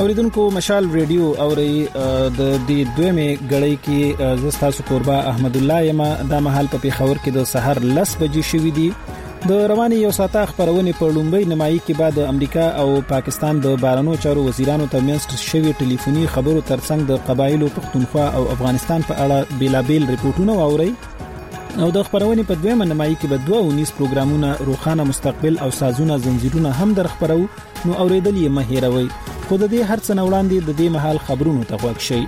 اوریدونکو مشال ریډیو او د دې دویمه غړی کې زستا سکوربا احمد الله یما د محل په پیښور کې د سحر لس بجې شوې دي د رواني یو ساته خبرونه په لومبۍ نمایي کې بعد امریکا او پاکستان د بارنو چارو وزیرانو ترمنځ شوی ټلیفوني خبرو ترڅنګ د قبایلو پښتونخوا او افغانستان په اړه بیلابیل رپورټونه واوري او د خبرونه په دویمه نمایي کې به 219 پروګرامونه روخانه مستقبل او سازونه زنجیرونه هم در خبرو نو اوریدل یې مه هیروئ خو د دې هرڅ نه وړاندې د دې مهال خبرونو ته غوږ شئ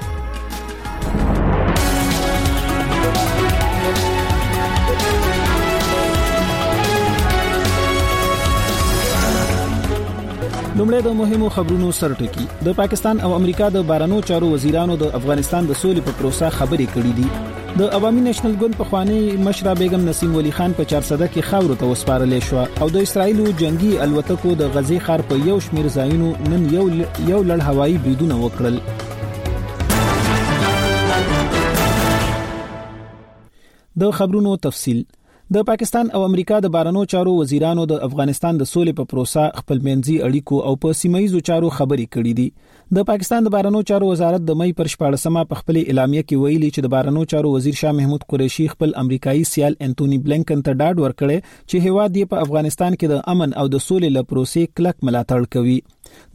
لومړی د مهمو خبرونو سرټکی د پاکستان او امریکا د بارنو چارو وزیرانو د افغانستان د سولې په پروسه خبرې کړې دي د عوامي نېشنل ګوند په خواني مشره بیگم نسیم ولی خان په 400 کې خاور ته وسپارل شو او د اسرایلو جنگي الوتکو د غزي خار په یو شمیر ځایونو نن یو یو لړ هوایی بریدونه وکړل د خبرونو تفصيل د پاکستان او امریکا د بارنو چارو وزیرانو د افغانستان د سولې په پروسه خپلمنځي اړیکو او په سیمه ییزو چارو خبرې کړې دي د پاکستان د بارنو چارو وزارت د مې پر 14مه په خپل اعلامیه کې ویلي چې د بارنو چارو وزیر شاه محمود قریشي خپل امریکایي سیال انټونی بلینکن ته ډاډ ورکړی چې هیواد یې په افغانستان کې د امن او د سولې له پروسې کلک ملاتړ کوي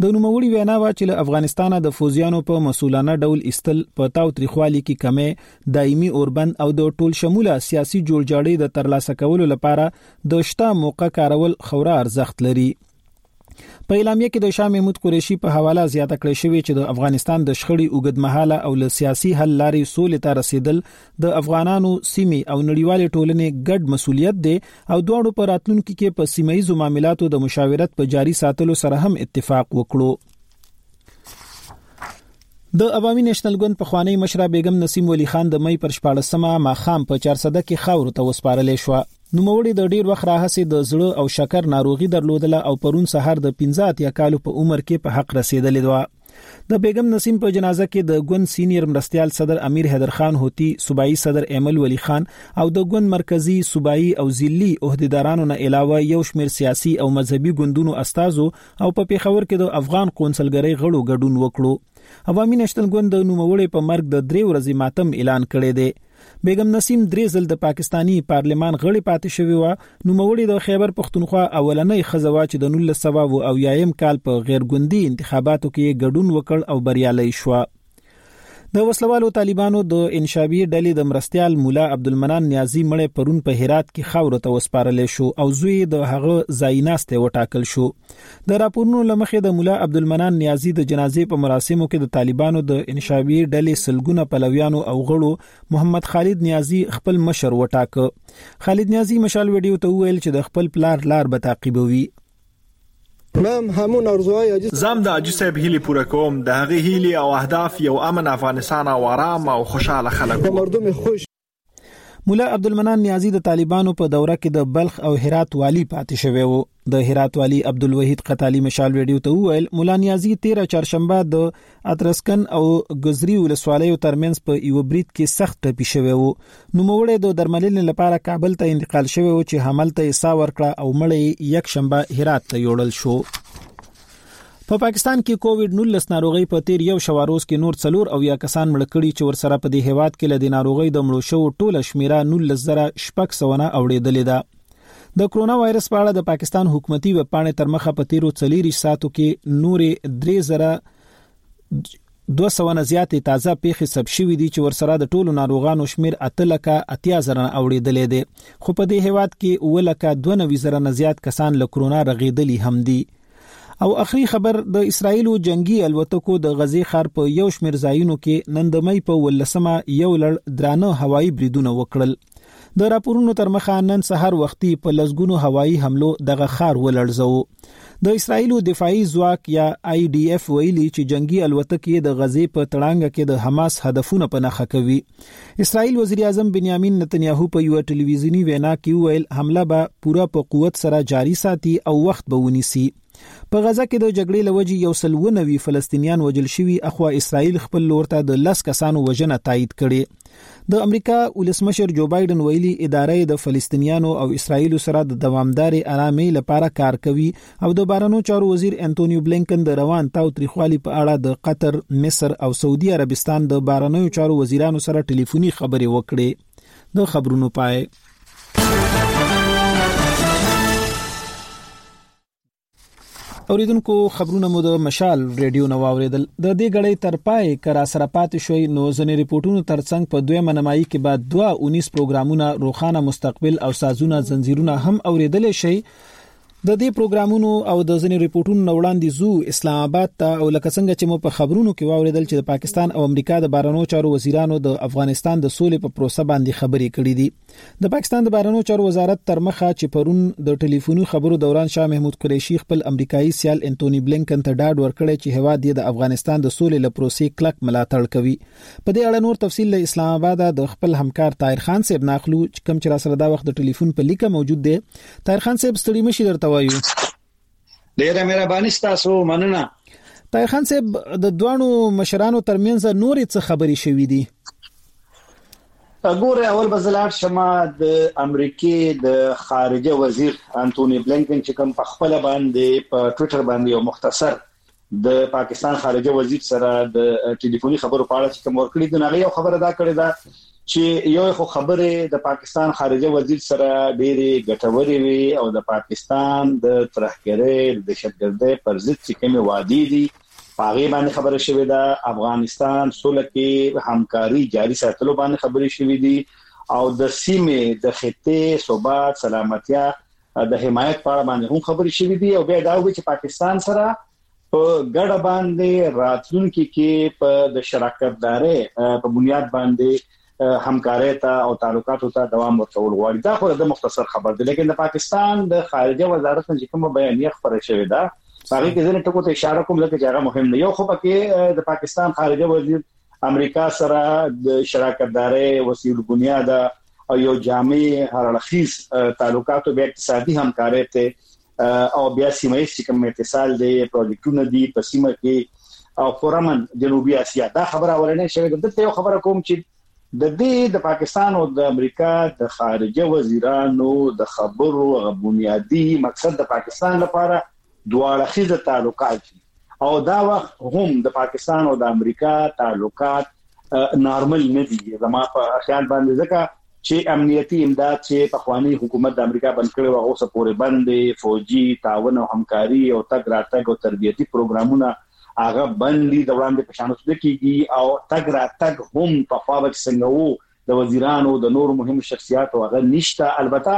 د نوموړي وینا وا چې له افغانستانه د فوزیانو په مسولانه ډول ایستل په تاو تریخوالي کې کمې دایمي اوربند او د ټول شموله سیاسي جوړجاړي د ترلاسه کولو لپاره د شته موقع کارول خورا ارزښت لري په اعلامیه کې د شاه محمود قریشي په حواله زیاته کړې شوې چې د افغانستان د شخړې اوګدمحاله او له سیاسي حل لارې سولې ته رسیدل د افغانانو سیمې او نړیوالې ټولنې ګډ مسولیت دی او دواړو پر راتلونکو کې په سیمه ایزو معاملاتو د مشاورت په جاري ساتلو سره هم اتفاق وکړو د عوامي نېشنل ګوند پخوانۍ مشره بیګم نسیم ولي خان د مې پر شپاړسمه ماښام په چارسده کې خاورو ته وسپارلې شوه. نوموړې د ډېر وخت راهسې د زړه او شکر ناروغي درلودله او پرون سهار د پنځه اتیا کالو په عمر کې په حق رسېدلې وه. د بیګم نسیم په جنازه کې د ګوند سینیر مرستیال صدر امیر حیدرخان هوتي، صوبایي صدر ایمل ولي خان او د ګوند مرکزي، صوبایي او ضلعي عهدیدارانو نه علاوه یو شمېر سیاسي او مذهبي ګوندونو استازو او په پیښور کې د افغان قونسلګرۍ غړو ګډون وکړو عوامي نشنل ګوند د نوموړې په مرګ د درې ورځې ماتم اعلان کړی دی بیگم نسیم درې ځل د پاکستانی پارلمان غړي پاتې شوی و نو موري د خیبر پښتونخوا اولنۍ خزوا چې د 1900 او یایم کال په غیرګوندي انتخاباتو کې ګډون وکړ او بریالي شو د وسلوالو طالبانو د انشابی ډلې د مرستيال مولا عبدالمنان نیازی مړ پرون په هرات کې خاور ته وسپارل شو او زوی د هغه ځایناسته وټاکل شو د راپورونو لمخې د مولا عبدالمنان نیازی د جنازې په مراسمو کې د طالبانو د انشابی ډلې سلګونه پلویانو او غړو محمد خالد نیازی خپل مشر وټاکه خالد نیازی مشال ویډیو ته ویل چې د خپل پلار لار به تعقیبوي مام همون ارزوهای حاجی زم د حاجی صاحب هیلی پوره کوم د هغه هیلی او اهداف یو امن افغانستان او آرام او خوشاله خلک د مردم خوش مولا عبدالمنان نیازی د طالبانو په دوره کې د بلخ او هرات والی پاتې شوی وو د هرات والی عبدالوحید قتالی مشال ویډیو ته وویل مولا نیازی 13 چهارشنبه د اترسکن او ګزري ولسوالیو ترمنځ په یو برید کې سخت ټپي شوی وو نو موړې د درملنې لپاره کابل ته انتقال شوی و چې هملته یې سا ورکړه او مړی یک شنبه هرات ته یوړل شو په پاکستان کې کووډ 19 ناروغي په تیر یو شواروز کې نور څلور او یا کسان مړ کړي چې ورسره په دې هواد کې لدی ناروغي د مړو شو ټوله شمیره 19600 نه اوړېدلې ده د کرونا وایرس په اړه د پاکستان حکومتي ویب پاڼې تر مخه په تیرو 40 ساعتو کې نورې 3000 200 نه زیاتې تازه پیښې ثبت شوې دي چې ورسره د ټولو ناروغانو شمیر اتلکه اتیا زره اوړېدلې دي خو په دې هیواد کې ولکه 92 زره نه زیات کسان له کرونا رغېدلي هم دي او اخري خبر د اسرایل او جنگي الوتکو د غزي خار په یو شمیر ځایونو کې نن د مې په ولسمه یو لړ درانه هوایي بریدونه وکړل د راپورونو تر مخه نن سهار وختي په لسګونو هوایی حملو دغه خار ولړزو د اسرایل دفاعي ځواک یا آی ډي اف ویلي چې جنگي الوتکې د غزې په تړانګ کې د حماس هدفونه په نخښه کوي اسرایل وزیر اعظم بنیامین نتنیاهو په یو ټلویزیونی وینا کې ویل حمله به پوره په قوت سره جاری ساتي او وخت به ونیسي په غزه کې د جګړې لوجې یو سل و نوي فلسطینیان وجل شوي اخوا اسرائیل خپل لور ته د لس کسانو وژنه تایید کړي د امریکا ولسمشر جو بایدن ویلي ادارې د فلسطینیانو او اسرائیل سره د دوامدارې آرامۍ لپاره کار کوي او د بارنو چارو وزیر انټونیو بلینکن د روان تاو تریخوالي په اړه د قطر مصر او سعودي عربستان د بارنو چارو وزیرانو سره ټلیفوني خبرې وکړي د خبرونو پای اوریدونکو خبرونه مو د مشال ریډیو نو اوریدل د دې غړې تر پای کرا سره پاتې شوې نو ځنې ریپورتونو ترڅنګ په دوه منمایي کې بعد 2 19 پروګرامونه روخانه مستقبل او سازونه زنجیرونه هم اوریدل شي د دې پروګرامونو او د ځینې ریپورتونو وړاندې زو اسلام آباد ته او لکه څنګه چې مو په خبرونو کې واوریدل چې د پاکستان او امریکا د بارنو چارو وزیرانو د افغانستان د سولې په پروسه باندې خبرې کړې دي د پاکستان د بهرنیو چارو وزارت تر مخه چې پرون د ټلیفوني خبرو دوران شاه محمود قریشي خپل امریکایي سیال انټونی بلینکن ته ډاډ ورکړی چې هوا د افغانستان د سولې له پروسې کلک ملاتړ کوي په دې اړه نور تفصیل له اسلام آباد د خپل همکار طاهر خان صاحب ناخلو چې کم چې را سره دا وخت د ټلیفون په لیکه موجود دی طاهر خان صاحب ستړي مشي درته وایو ډیره مهرباني ستاسو مننه طاهر خان صاحب د دوانو مشرانو ترمنځ نورې څه خبرې شوې دي ګوره اول بزلاټ شما د امریکای د خارجه وزیر انټونی بلینکن چې کوم په خپل باندې په ټوئیټر باندې یو مختصر د پاکستان خارجه وزیر سره د ټلیفوني خبرو په اړه چې کوم ورکړی د نغې یو خبره دا کړې ده چې یو خو خبره د پاکستان خارجه وزیر سره ډېری ګټورې وي او د پاکستان د ترهګرۍ د دهشتګردۍ پر ضد چې کومه وادي دي پاغه باندې خبره شوې ده افغانستان سولې کې همکاري جاري ساتلو باندې خبرې شوې دي او د سیمه د خطه ثبات سلامتیا د حمایت په اړه باندې هم خبرې شوې دي او بیا دا وایي چې پاکستان سره په ګډه باندې راتلونکي کې په د شراکت داري په بنیاد باندې همکارۍ ته او تعلقاتو ته دوام ورکول غواړي دا خو د مختصر خبر دی لکه د پاکستان د خارجه وزارت څخه کومه بیانیه خبره شوې ده هغه کې ځنه ټکو ته اشاره کوم لکه چې هغه مهم نه یو خو پکې د پاکستان خارجه وزیر امریکا سره د شراکتداري وسیل بنیاد او یو جامع هر اړخیز تعلقات او اقتصادي همکاري ته او بیا سیمه ایز چې کوم اتصال دی پروجیکټونه دي په سیمه کې او خورمن جنوبي اسیا دا خبره ورنه شوې ده دلته یو خبره کوم چې د دې د پاکستان او د امریکا د خارجه وزیرانو د خبرو غو بنیادی مقصد د پاکستان لپاره دوه اړخیزه تعلقات دي او دا وخت هم د پاکستان او د امریکا تعلقات نارمل نه دي زما په خیال باندې ځکه چې امنیتي امداد چې په خواني حکومت د امریکا بند کړي وغه اوس پورې بند دي فوجي تعاون او همکاري او تګ راتګ او تربیتي پروګرامونه هغه بند دي د وړاندې په شان اوس کېږي او تګ راتګ هم په خواږه څنګه وو د وزیرانو د نور مهمو شخصیاتو هغه نشته البته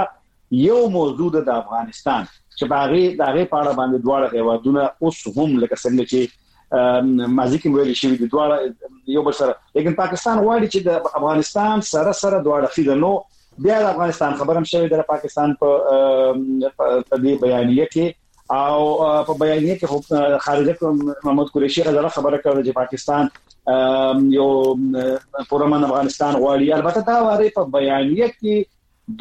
یو موضوع د افغانستان چې په هغه د هغه پاړه باندې دواړه هیوادونه اوس هم لکه څنګه چې مازی کې ویل شوی د دواړه یو بل سره لیکن پاکستان غواړي چې د افغانستان سره سره دواړه خیزه نو بیا د افغانستان خبرم شوی د پاکستان په دې بیانیه کې او په بیانیه کې خو خارجه محمود قریشي غزاره خبره کړې چې پاکستان یو پرمن افغانستان غواړي البته دا واره په بیانیه کې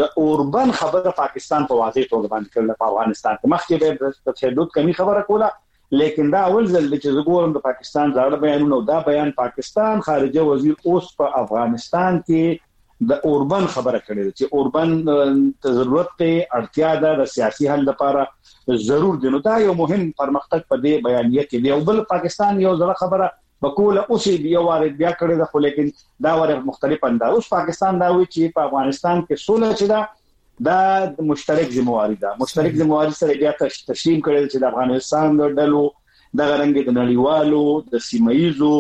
د اوربن خبره پاکستان په واضح توګه باندې کړل په افغانستان کې مخکې به د تشدد کمی خبره کوله لیکن دا اول ځل چې زګورم د پاکستان زړه بیانونه دا بیان پاکستان خارجه وزیر اوس په افغانستان کې د اوربند خبره کړې ده چې اوربند ته ضرورت دی اړتیا ده د سیاسي حل لپاره ضرور دی نو دا یو مهم پرمختګ په دې بیانیه کې دی او بل پاکستان یو ځله خبره بکوله اوس بیا واره بیا کړی دا خو لیکن دا واره مختلف انداز اوس پاکستان دا وی چې په افغانستان کې سوله چې دا دا مشترک ذمہواری ده مشترک ذمہواری سره بیا تشریم کړل چې د افغانستان د ډلو د غرنګ د نړیوالو د سیمایزو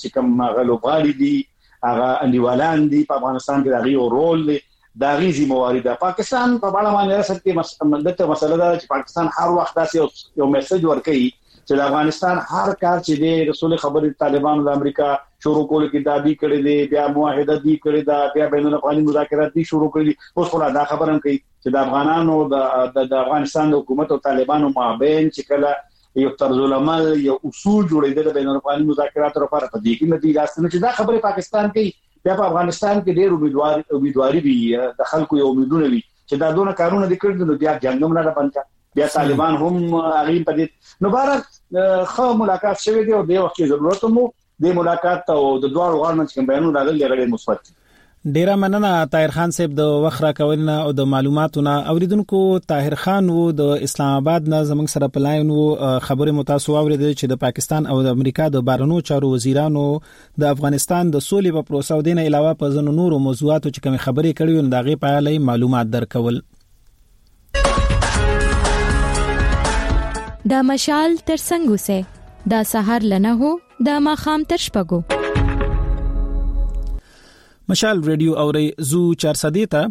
چې کوم غلو غاړي دي هغه انډیوالان دي په افغانستان کې دغه یو رول دی دا غي ذمہواری ده پاکستان په اړه باندې رسد کې دغه مسله ده چې پاکستان هر وخت داسې یو میسج ورکړي چې د افغانستان هر کار چې دی رسول خبرې طالبانو د امریکا شروع کول کې دادی کړې دي بیا معاهده دي کړې ده بیا بین الافغاني مذاکرات دي شروع کړې دي اوس خلا دا خبره هم کوي چې د افغانانو د افغانستان د حکومت او طالبانو مابین چې کله یو طرز العمل یو اصول جوړېدل بین الافغاني مذاکراتو لپاره په دې کې نه دی راستنه چې دا خبره پاکستان کې بیا په افغانستان کې ډېر امیدوار امیدواري وي د خلکو یو امیدونه وي چې دا دونه کارونه د کړل نو بیا جنگم نه بنځه بیا طالبان هم هغه په دې نو بار خو ملاقات شوه دی او د وخت ضرورت مو د ملاقات او د دواړو غاړو چې کوم بیانونه راغلي هغه ډېر مثبت دي ډیره مننه طاهر خان صاحب د وخت راکولنه او د معلوماتو نه اوریدونکو طاهر خان وو د اسلام آباد نه زمنګ سره پلاین وو خبره متاسو اوریدل چې د پاکستان او د امریکا د بارنو چارو وزیرانو د افغانستان د سولې په پروسه او دینه علاوه په ځینو نورو موضوعاتو چې کوم خبرې کړې وي نو دا غي په اړه معلومات درکول دا مشال تر څنګ اوسه دا سحر لنه هو دا ما خام تر شپګو مشال ریډیو اوري زو 400 ته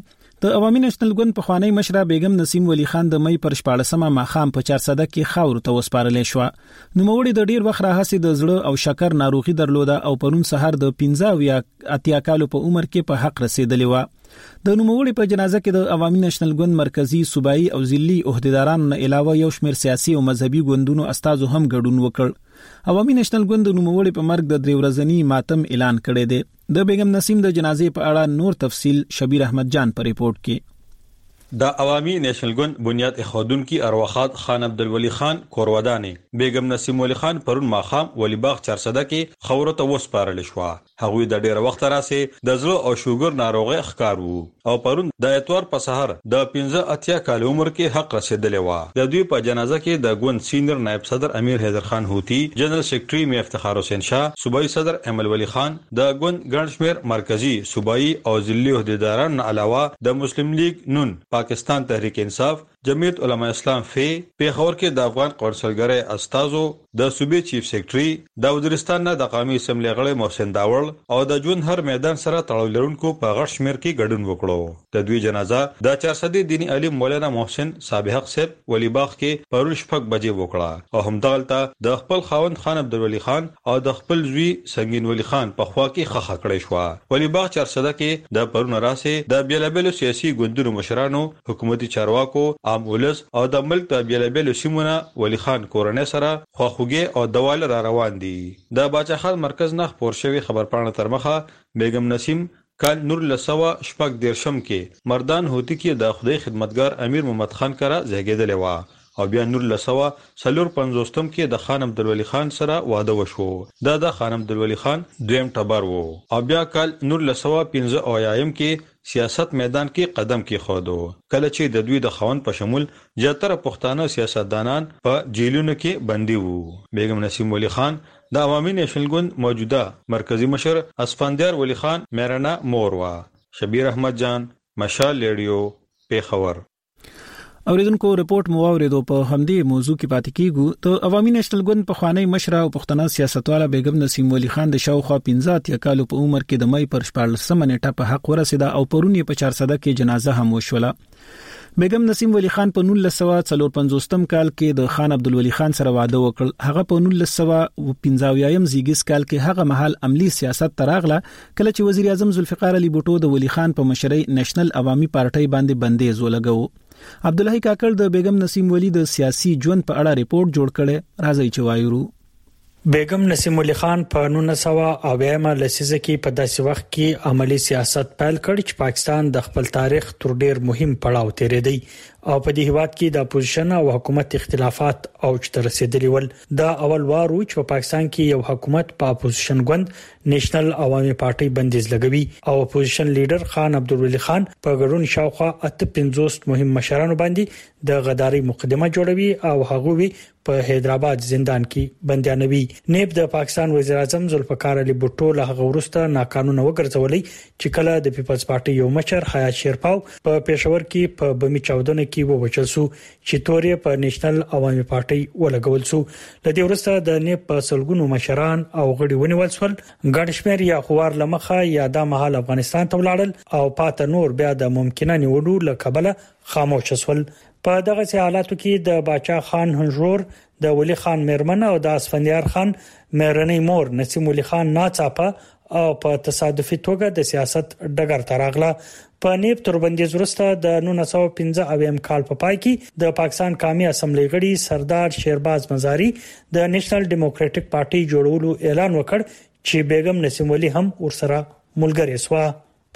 د عوامي نېشنل ګوند په خوانی مشره بیگم نسیم ولی خان د مې پر 14مه ماخام په 400 کې خاور ته وسپارل شو نو موري د ډیر وخت راهسي د زړه او شکر ناروغي درلوده او پرون سهار د 15 ویا اتیا کالو په عمر کې په حق رسیدلی و د نوموړي په جنازه کې د عوامي نېشنل ګوند مرکزی صوبایي او ضلعي عہدیدارانو نه علاوه یو شمېر سیاسي او مذهبي ګوندونو استادو هم ګډون وکړ عوامي نېشنل ګوند د نوموړي په مرګ د درې ورځنی ماتم اعلان کړی دی د بیگم نسیم د جنازې په اړه نور تفصیل شبیر احمد جان په ریپورت کې د عوامي نېشنل ګوند بنیاد اېښودونکي ارواښاد خان عبدالولي خان کورودانې بېګم نسیم ولي خان پرون ماښام ولي باغ چارسده کې خاورو ته وسپارل شوه. هغوی د ډېره وخته راهسې د زړه او شوګر ناروغۍ ښکار وو او پرون د اتوار په سهار د پنځه اتیا کالو عمر کې حق رسېدلی وه. د دوی په جنازه کې د ګوند سینیر نایب صدر امیر حیدر خان هوتي، جنرل سېکرټري میر افتخار حسین شاه، صوبايي صدر ایمل ولي خان، د ګوند ګڼ شمېر مرکزي، صوبايي او ضلعي عهدېداران نه علاوه د مسلم ليګ نون، پاکستان تحريک انصاف، جمعيت علماء اسلام فې، پېښور کې د افغان قونسلګرۍ استازو، د صوبې چيف سېکرټري، د وزيرستان نه د قومي اسمبلۍ غړی محسن داوړ او د ژوند هر ميدان سره تړاو لرونکو په غټ شمېر کې ګډون وکړو. د دوی جنازه د چارسدې دیني عالم مولانا محسن صاحب حق صاحب ولي باغ کې پرون شپږ بجې وکړه او همدغلته د خپل خاوند خان عبدالولي خان او د خپل زوی سنګین ولي خان په خوا کې ښخه کړی شوه. ولي باغ چارسده کې د پرونه راسې د بېلابېلو سیاسي ګوندونو مشرانو، حکومتي چارواکو، عام ولس او د ملک د بېلابېلو سیمو نه ولي خان کورنۍ سره خواخوږی او د واله راروان دي. د باچاخان مرکز نه خپور شوې خبرپاڼه ترمخه بېګم نسیم کال نولس سوه شپږ دېرشم کې مردان هوتي کې د خدای خدمتګار امیر محمد خان کره زیږیدلی وه او بیا نولس سوه څلور پنځوستم کې د خان عبدالولي خان سره واده وشو دا د خان عبدالولي خان دویم ټبر وو او بیا کال نولس سوه پنځه اویایم کې سیاست میدان کې قدم کیښود کله چې د دوی د خاوند په شمول زیاتره پښتانه سیاستدانان په جیلونو کې بندي وو بیګم نسیم ولي خان د عوامي نېشنل ګوند موجوده مرکزي مشر اسفندیار ولي خان مېرنه مور وه. شبیر احمد جان، مشال لېډیو، پېښور. اورېدونکو رپوټ مو واورېدو په همدې موضوع کې پاتې کېږو. د عوامي نېشنل ګوند پخوانۍ مشره او پښتنه سیاستواله بېګم نسیم ولي خان د شاوخوا پنځه اتیا کالو په عمر کې د مۍ پر شپاړلسمه نېټه په حق ورسېده او پرون یې په چارسده کې جنازه هم وشوله. بیګم نسیم ولی خان په 1954 کال کې د خان عبدالولی خان سره واده وکړ هغه په 1915 زیګیس کال کې هغه مهال عملی سیاست تراغله کله چې وزیر اعظم ذوالفقار علی بوټو د ولی خان په مشرۍ نېشنل عوامي پارټۍ باندې بندیز ولګو عبدالحی کاکړ د بیګم نسیم ولی د سیاسي ژوند په اړه ریپورت جوړ کړي راځي چې وایو بیګم نسیم علي خان په 1990مه لسیزه کې په داسې وخت کې عملی سیاست پیل کړ چې پاکستان د خپل تاریخ تر ډیر مهم پړاو تیریدی او په دې هیواد کې د اپوزیشن او حکومت اختلافات اوج ته رسیدلی ول دا اول وار و چې په پاکستان کې یو حکومت په اپوزیشن ګوند نېشنل عوامي پارټي بندیز لګوي او اپوزیشن لیډر خان عبدالولي خان په ګډون شاوخوا 850 مهم مشرانو باندې د غداري مقدمه جوړوي او هغوی په حیدرآباد زندان کې بندیانوي نیب د پاکستان وزیر اعظم ذوالفقار علي بوټو له هغه وروسته ناقانونه وګرځولې چې کله د پیپلز پارټي یو مشر حیات شیرپاو په پېښور کې په بمی چاودنه کې ووجل سو چې تور یې په نېشنل عوامي پارټي ولګول سو لدې وروسته د نیب په سلګونو مشران او غړي ونیول سول ګڼ شمیر یا خوار لمخه یا د مهال افغانستان ته ولاړل او پاته نور بیا د ممکنه نیولو لکبله خاموش سول په دغه سي حالاتو کې د باچا خان هنرور د ولي خان مېرمن او د اسفندیار خان مېرنۍ مور نسیم ولي خان ناڅاپه او په تصادفي توګه د سیاست ډګر ته راغله په نیب تربندیز وروسته د 1915 اویم کال په پای کې د پاکستان قامي اسمبلی غړي سردار شیرباز مزاری د نېشنل ډیموکراټیک پارټي جوړولو اعلان وکړ چې بیګم نسیم ولی هم ورسره ملګری شوه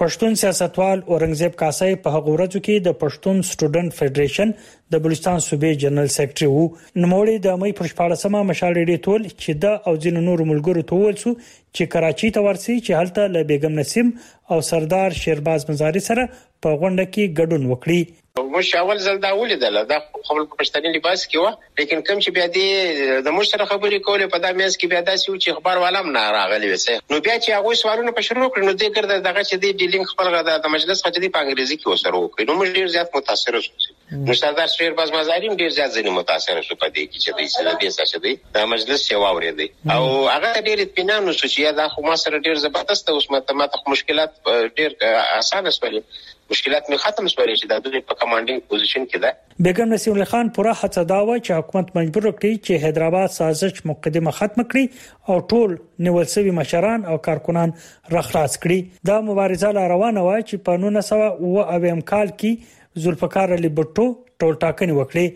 پښتون سیاستوال اورنګزیب کاسای په هغو ورځو کې د پښتون سټوډنټ فدرېشن د بلوچستان صوبې جنرال سیکرټري وو. نوموړي د مې پر شپاړسمه مشال ریډیو ته ویل چې ده او ځینو نورو ملګرو ته وویل شو چې کراچۍ ته ورشي چې هلته له بیګم نسیم او سردار شیرباز مزاري سره په غونډه کې ګډون وکړي. موږ چې اول ځل دا ولیدله دا خو خپل په پښتني لباس کې وه لیکن کوم چې بیا دې د موږ سره خبرې کولې په دا مینځ کې بیا داسې و چې اخبار والا هم نه راغلي وې څه نو بیا چې هغوی سوالونه په شروع کړل نو دې ګرده دغه چې دې ډیلینګ خپل غدا د مجلس څخه چې دې په انګریزي کې وسره وکړي نو موږ ډیر زیات متاثر شو نو سردار شیر باز مزاری هم ډیر زیات ځنې متاثر شو په دې کې چې دې سره دې سره دې د مجلس یې واورېدې او هغه ډیر اطمینان وشو چې دا خو ما سره ډیر زبردست اوس ماته ماته مشکلات ډیر اسانه شول مشکلات مې ختم شول چې دا دوی په کمانډینګ پوزیشن کې ده. بیګم نسیم الله خان پوره هڅه دا وه چې حکومت مجبور کړي چې حیدرآباد سازش مقدمه ختمه کړي او ټول نیول شوي مشران او کارکنان راخلاص کړي. دا مبارزه لا روانه وه چې په نولس سوه او اووه اویا کال کې ذوالفقار علي بټو ټولټاکنې وکړې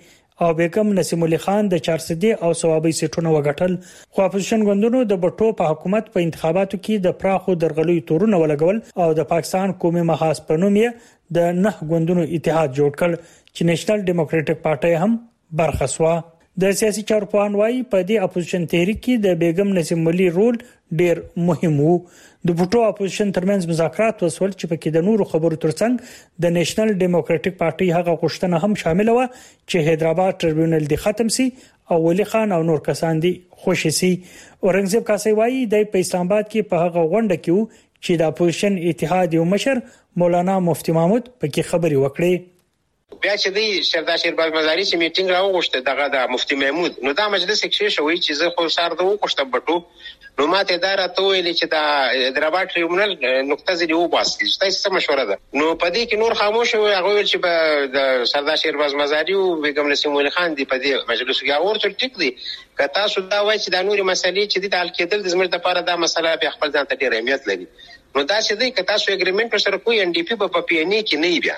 او بیګم نسیم علي خان د چارسدي او صوابۍ سیټونه وګټل، خو اپوزیشن ګوندونو د بټو په حکومت په انتخاباتو کې د پراخو درغلیو تورونه ولګول او د پاکستان قومي محاذ په نوم یې د نهه ګوندونو اتحاد جوړ کړ چې نېشنل ډیموکرېټک پارټۍ هم برخه شوه. د سیاسي چارو پوهان وايي، په دې اپوزیشن تحریک کې د بیګم نسیم علي رول ډیر مهم وو د پټو اپوزیشن ترمنځ مذاکرات وسول چې پکې د نورو خبرو ترڅنګ د نېشنل ډیموکراټیک پارټي هغه غوښتنه هم شامل و چې حیدرآباد ټربیونل دی ختم سي او ولي خان او نور کسان دي خوشي سي اورنګزیب کاسي وایي د په اسلام آباد کې په هغه غونډه کې وو چې د اپوزیشن اتحاد یو مشر مولانا مفتی محمود پکې خبري وکړي بیا چې دی شردا شیرباز مزاری چې میټینګ را وغوښته دغه د مفتی محمود نو دا مجلس کې شوی چې زه خو سار د وکښتم بټو نو ماته دا راته ویل چې دا حیدرآباد ټریبونل نقطه ځلې وباسي چې تاسو څه مشوره ده نو په دې کې نور خاموش وو هغه ویل چې د سردار شیرباز مزاری او بیگم نسیم ولي خان دی په دې مجلس کې اور تر ټیک دی که تاسو دا وایي چې دا نوري مسلې چې د حل کېدل د زموږ لپاره دا مسله به خپل ځان ته ډېر اهمیت لري نو دا چې دی که تاسو اګریمنټ سره کوی ان ډي پی په پی ان ای کې نه بیا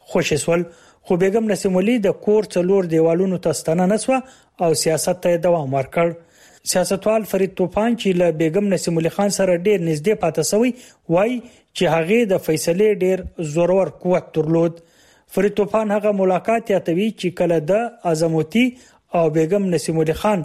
خوشې سول، خو بېګم نسیم ولي د کور څلور دېوالونو ته ستنه نه سوه او سیاست ته یې دوام ورکړ. سیاستوال فرید توپان چې له بېګم نسیم ولي خان سره ډېر نږدې پاته سوی، وايي چې هغې د فیصلې ډېر زورور قوت درلود. فرید توپان هغه ملاقات یادوي چې کله ده، عظم اوتي او بېګم نسیم ولي خان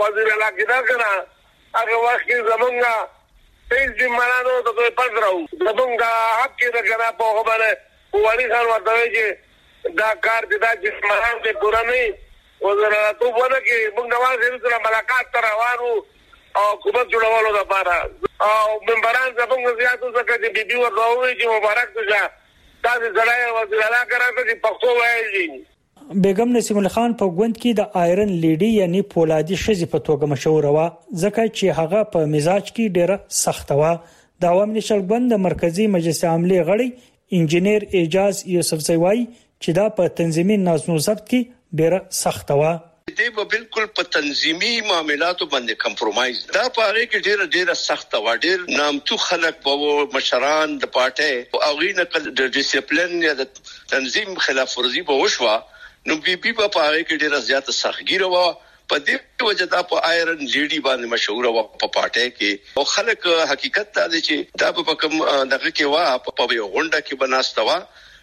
وزیر اعلی کیدل کنه هغه وخت کې زمونږ تیز دین مانانو ته دوی پس راو زمونږ دا حق کې ده کنه په هغه باندې وړي خان ورته وایي چې دا کار چې دا چې مانان دې پوره نه وي وزیر اعلی توب ونه کې موږ د وان سره سره ملاقات ته روان وو او حکومت جوړولو لپاره او ممبران زمونږ زیاتو ځکه چې بیبي ورته وایي چې مبارک شه تاسو ځړای وزیر اعلی کرا ته پښتو وایي بیګم نسیم الخان په ګوند کې د آیرن لیډي یعنی پولادي شزي په توګه مشهور و ځکه چې هغه په مزاج کې ډیره سخت و د عوام نشل ګوند د مرکزی مجلس عاملی غړی انجنیر اعجاز یوسفزی وایي چې دا په تنظیمي نازنو ضبط کې ډیره سخت و دی به بالکل په تنظیمي معاملاتو باندې کمپرومایز نه دا په هغې کې ډېره ډېره سخته وه، ډېر نامتو خلک به وو، مشران د پارټۍ، خو هغوی نه که د ډسپلین یا د تنظیم خلاف ورزي به وشوه نو بي بي به په هغې کې ډېره زیاته سختګیره وه، په دې وجه دا په آیرن لیډي باندې مشهوره وه په پارټۍ کې او خلک حقیقت دا دی چې دا به په کوم دغه کې وه په یوه غونډه کې به ناسته وه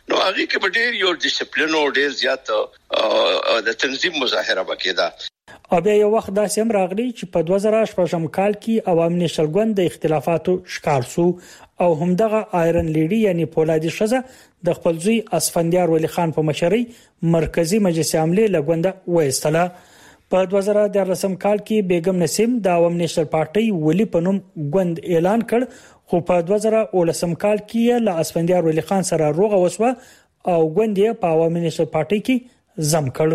نو هغې کې به ډېر یو ډسپلین او ډېر زیات او د تنظیم مظاهره به کېده. او بیا یو وخت داسې هم راغلی چې په دوه زره شپږم کال کې عوامي نېشنل ګوند د اختلافاتو ښکار شو او همدغه آیرن لیډي یعنې پولادي ښځه د خپل زوی اسفندیار ولي خان په مشرۍ مرکزي مجلس عملې له ګونده وایستله. په دوه زره دیارلسم کال کې بیګم نسیم د عوامي نېشنل پارټۍ ولي په نوم ګوند اعلان کړ خو په دوه زره اوولسم کال کې یې له اسفندیار ولي خان سره روغه وشوه او ګوند یې په عوامي نسو پارټي کې زم کړ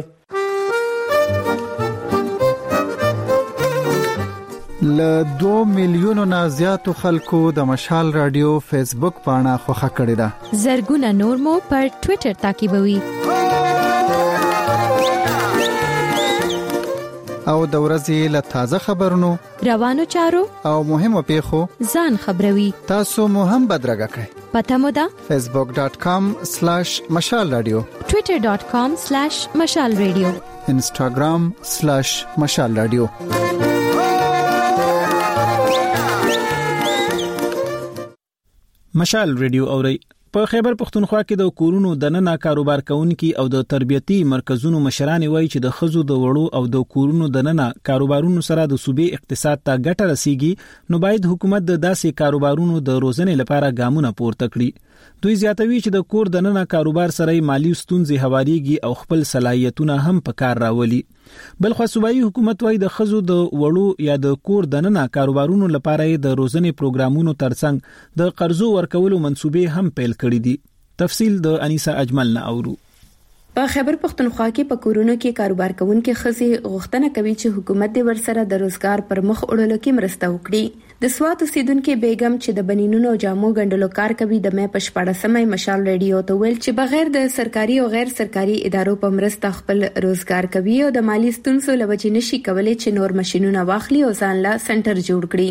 ل 2 میلیونو نه زیات خلکو د مشال رادیو فیسبوک پاڼه خوښه کړې ده زرګونه نور مو پر ټوئیټر تعقیبوي او د ورځې له تازه خبرونو روانو چارو او مهمو پیښو ځان خبروي تاسو مو هم بدرګه کړئ پته مو ده facebook.com/mashalradio twitter.com/mashalradio instagram/mashalradio مشال ریډیو اوري په خیبر پښتونخوا کې د کورونو د ننا کاروبار کوونکي او د تربيتي مرکزونو مشران وایي چې د خزو د وړو او د کورونو د ننا کاروبارونو سره د صوبې اقتصاد ته ګټه رسیږي نو باید حکومت د داسې کاروبارونو د روزنې لپاره ګامونه پورته کړي دوی زیاتوي چې د کور د ننه کاروبار سره مالی ستونزې هواریږي او خپل صلاحیتونه هم په کار راولي بلخو صوبایي حکومت وايي د خزو د وړو یا د کور د ننه کاروبارونو لپاره د روزنې پروګرامونو ترڅنګ د قرضو ورکولو منصوبې هم پیل کړې دي تفصیل د انیسا اجمل نه اورو. په خیبر پښتونخوا کې په کورونو کې کاروبار کوونکې ښځې غوښتنه کوي چې حکومت دې ورسره د روزګار پر مخ وړلو کې مرسته وکړي. د سوات اوسېدونکې بېګم چې د بنینونو او جامو ګنډلو کار کوي، د مې په شپاړسمه یې مشال راډیو ته وویل چې بغیر د سرکاري او غیر سرکاري ادارو په مرسته خپل روزګار کوي او د مالي ستونزو له وجې نه شي کولی چې نور ماشینونه واخلي او ځان له سنټر جوړ کړي.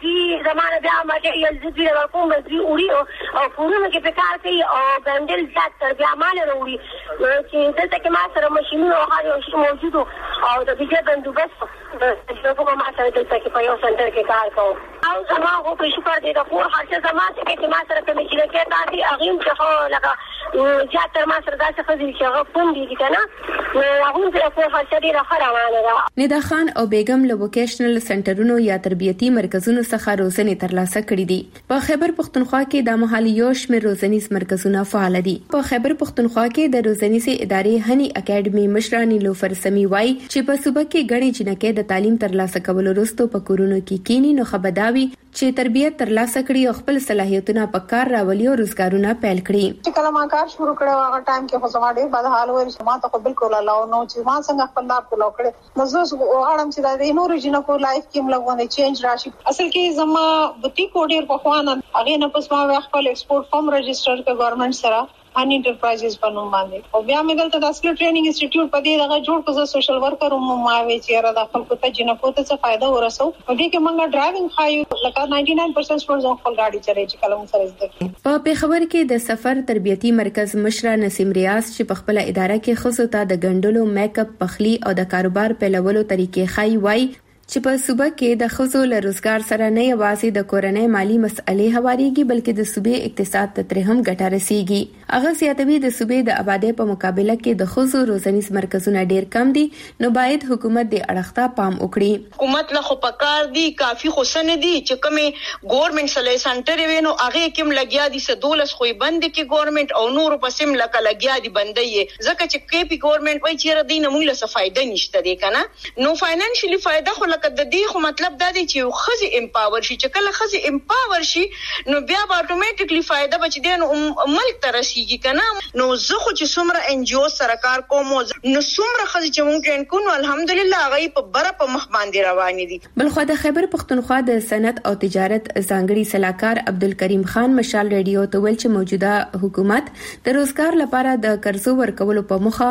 دوی زما نه بیا مټریل زه دوی له ورکوم بس دوی وړي او کورونو کې پې کار کوي او ګنډل زیات کړ بیا ما نه راوړي چې دلته کې ما سره ماشینونه او هر یو شي موجود او د بجې بندوبست د کومه ما سره دلته کې په یو سنټر کې کار کوو او زما خو په شکر دی د کور خرچه زما سره چې ما سره کومې چې لکه تاسې هغې هم څخه لکه زیات تر ما سره داسې ښځې چې هغه پوندې دي که نه نو هغوی سره خو هر څه ډېره ښه روانه ده. ندا خان او بېګم له وکېشنل سنټرونو یا تربیتي مرکزونو څخه روزنې ترلاسه کړې دي. په خیبر پښتونخوا کې دا مهال یو شمېر روزنیز مرکزونه فعال دي. په خیبر پښتونخوا کې د روزنیزې ادارې هني اکاډمي مشره نیلوفر سمي وايي چې په صوبه کې ګڼې جینکۍ د تعلیم ترلاسه کولو وروسته په کورونو کې کېني نو ښه به دا وي چې تربیت تر لاسه کړي او خپل صلاحیتونه په کار راولي او روزګارونه پیل کړي. چې کله ما کار شروع کړی و هغه ټایم کې خو زما ډیر بد حال ویل چې ماته خو بلکل الاو نه و چې ما څنګه خپل لار کولاو کړی نو زه اوس غواړم چې د دې نورو جینکو لایف کې هم لږ غوندې چینج راشي. اصل کې زما بوتیک و ډیر پخوا نه هغې نه پس ما بیا خپل ایکسپورټ فارم رجسټر کړ ګورنمنټ سره. هني انټرپرایزز په نوم باندې او بیا مې دلته د سکل ټریننګ انسټیټیوټ په دې دغه جوړ کړ زه سوشل ورکر وم ما وی چې یاره دا خلکو ته جنکو ته څه فائدہ ورسو نو دې کې موږ ډرایوینګ خایو لکه 99% سټوډنټس هم خپل ګاډي چلوي چې کله موږ سره زده کړي په پېښور کې د سفر تربیتي مرکز مشره نسیم ریاض چې په خپله اداره کې ښځو ته د ګنډلو، میک اپ، پخلي او د کاروبار پیلولو طریقې ښایي وايي، چې په صوبه کې د ښځو له روزګار سره نه یوازې د کورنۍ مالي مسئلې هوارېږي، بلکې د صوبې اقتصاد ته ترې هم ګټه رسېږي. هغه زیاتوي، د صوبې د ابادۍ په مقابله کې د ښځو روزنیز مرکزونه ډېر کم دي، نو باید حکومت دې اړخ ته پام وکړي. حکومت له خو پکار دي، کافي خو څه نه دي، چې کومې ګورنمنټ سلای سنټرې وې، نو هغې کې هم لګیا دي، څه دولس خو یې بندې کړې ګورنمنټ او نورو پسې هم لکه لګیا دي بندوي یې، ځکه چې کې پي ګورنمنټ وایي چې یاره دوی نه موږ له څه فایده نشته دی، که نه؟ نو فاینانشلی فایده خو لکه ددی خو مطلب دادی چی ښځی امپاور شی چی کله ښځی امپاور شی نو بیا به اټومیټکلی فایده به چی دی نو ملک ته رسیږی کنه نو زه خو چی څومره این جی اوز سره کار کوم او نو څومره ښځی چی مونږ ټرین کوو نو الحمدالله هغه یی په بره په مخ باندی روانی دی. بلخوا د خیبر پښتونخوا د صنعت او تجارت ځانګړي سلاکار عبدالکریم خان مشال راډیو ته وویل چې موجوده حکومت د روزګار لپاره د قرضو ورکولو په موخه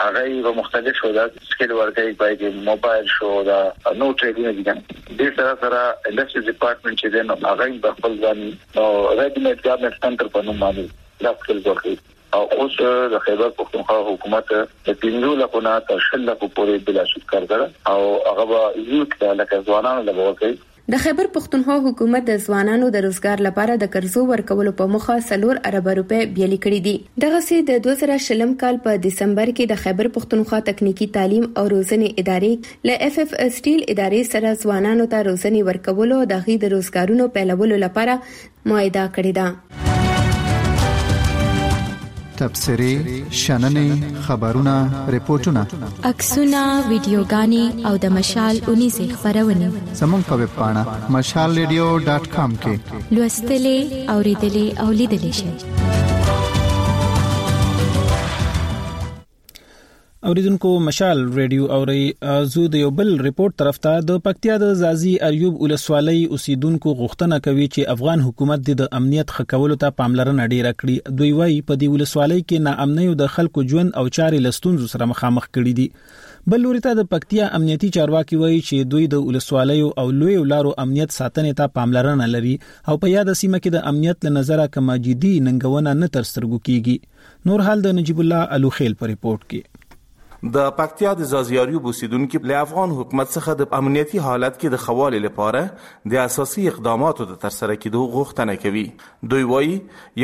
هغه یې په مختلفو دا سکیل ورکړي پای کې موبایل شو دا نو ټریډونه دي د سره سره انډستری ډپارټمنټ چې دنو هغه په خپل ځان او ریډیمیډ ګارمنټ سنټر په نوم باندې دا سکیل ورکړي او اوس د خیبر پښتونخوا حکومت د پینځو لکو نه تر شل لکو پورې بلا شکر کړ او هغه یو ته لکه ځوانانو لپاره ورکړي د خیبر پښتونخوا حکومت د ځوانانو د روزګار لپاره د قرضو ورکولو په موخه څلور اربه روپۍ بیلې کړې دي. دغسې د دوه زره شلم کال په دسمبر کې د خیبر پښتونخوا تکنیکي تعلیم او روزنې ادارې له اېف اېف سټیل ادارې سره ځوانانو ته روزنې ورکولو او د هغوی د روزګارونو پیلولو لپاره مو ادعا کړې ده تبصرې شننې خبرونه رپورټونه عکسونه ویډیوګانې او د مشال اونې زی خبرونه زموږ په ویب پاڼه mashalradio.com کې لوستلې او ریډلې او لیدلې شئ اوریدونکو مشال ریډیو اوري زو د یو بل ریپورت طرف ته د پکتیا د زازی اریوب ولسوالۍ اوسیدونکو غوښتنه کوي چې افغان حکومت د امنیت خکولو ته پاملرنه ډیره کړي دوی وایي په دې ولسوالۍ کې ناامنۍ او د خلکو ژوند او چارې لستونزو سره مخامخ کړي دي بل لوري ته د پکتیا امنیتي چارواکي وایي چې دوی د ولسوالیو او لوی لارو امنیت ساتنې ته پاملرنه لري او په یاد سیمه کې د امنیت لنظره کومه جدي ننګونه نه ترسترګو کیږي نور حال د نجیب الله الوخیل په رپورټ کې. د پکتیا د ځاځیاریوب اوسیدونکي له افغان حکومت څخه د امنیتي حالت کې د ښه والي لپاره د اساسي اقداماتو د ترسره کېدو غوښتنه کوي. دوی وایي،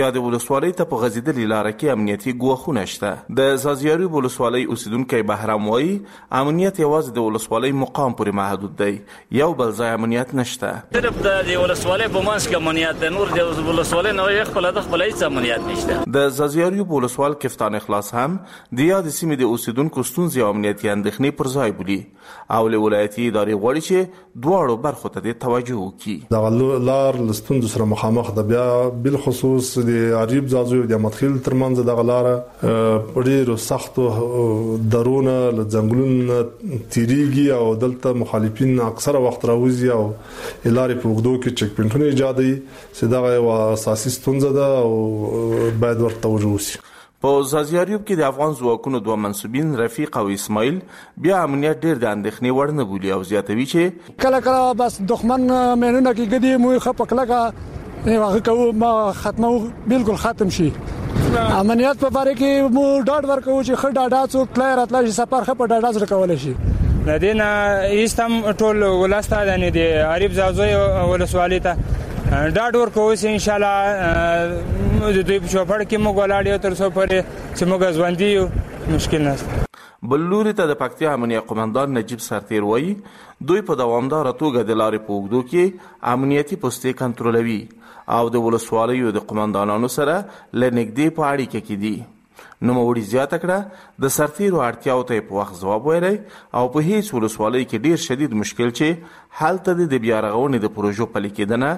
یادې ولسوالۍ ته په غځېدلې لاره کې امنیتي ګواښونه شته. د ځاځیاریوب ولسوالۍ اوسیدونکی بهرام وایي، امنیت یوازې د ولسوالۍ مقام پورې محدود دی، یو بل ځای امنیت نشته. صرف د دې ولسوالۍ په منځ کې امنیت دی، نور د ولسوالۍ نه ویې خپله ده خپله هیڅ امنیت نشته. د ځاځیاریو په ولسوال کفتان اخلاص هم د یادې سیمې د اوسیدونکو ستونزې او امنیتي اندېښنې پر ځای بولي او له ولایتي ادارې غواړي چې دواړو برخو ته دې توجه وکړي. دغه لار له ستونزو سره مخامخ ده، بیا بالخصوص د عریب ځاځیو او د احمد خیل ترمنځ دغه لاره په ډېرو سختو درو نه، له ځنګلونو نه تېرېږي او دلته مخالفین اکثره وخت راوځي او د لارې په اوږدو کې چیک پوینټونه ایجادوي، چې دغه یوه اساسي ستونزه ده او باید ورته توجه وشي. په زازیاریوب کې د افغان ځواکونو دوه منسوبین رفیق او اسماعیل بیا امنیت ډیر د اندېښنې وړ نه بولي او زیاتوي چې کله کله بس دښمن مینونه کې ګدي مو ښه پکلګه هغه کوو ما ختمو بالکل ختم شي امنیت په باره کې مو ډاډ ورکوو چې خه ډاډا څوک تلای راتلای شي سفر خه په ډاډا سره کولای شي د دې نه ایستم ټول ولسته د عریب زازوی ولسوالۍ ته ډاډ ورکوو چې ان شاء الله نو د دوی په چوپړ کې موږ ولاړ یو تر څو پورې چې موږ ژوندي یو مشکل نشته بل لوري ته د پکتیا امنیه قومندان نجیب سرتیر وایي دوی په دوامداره توګه د لارې په اوږدو کې امنیتي پوستې کنټرولوي او د ولسوالیو د قومندانانو سره له نږدې په اړیکه کې دي نوموړي زیاته کړه، د سرتېرو اړتیاو ته یې په وخت ځواب ویلی او په هېڅ ولسوالۍ کې ډېر شدید مشکل چې هلته دې د بیارغونې د پروژو پلي کېدنه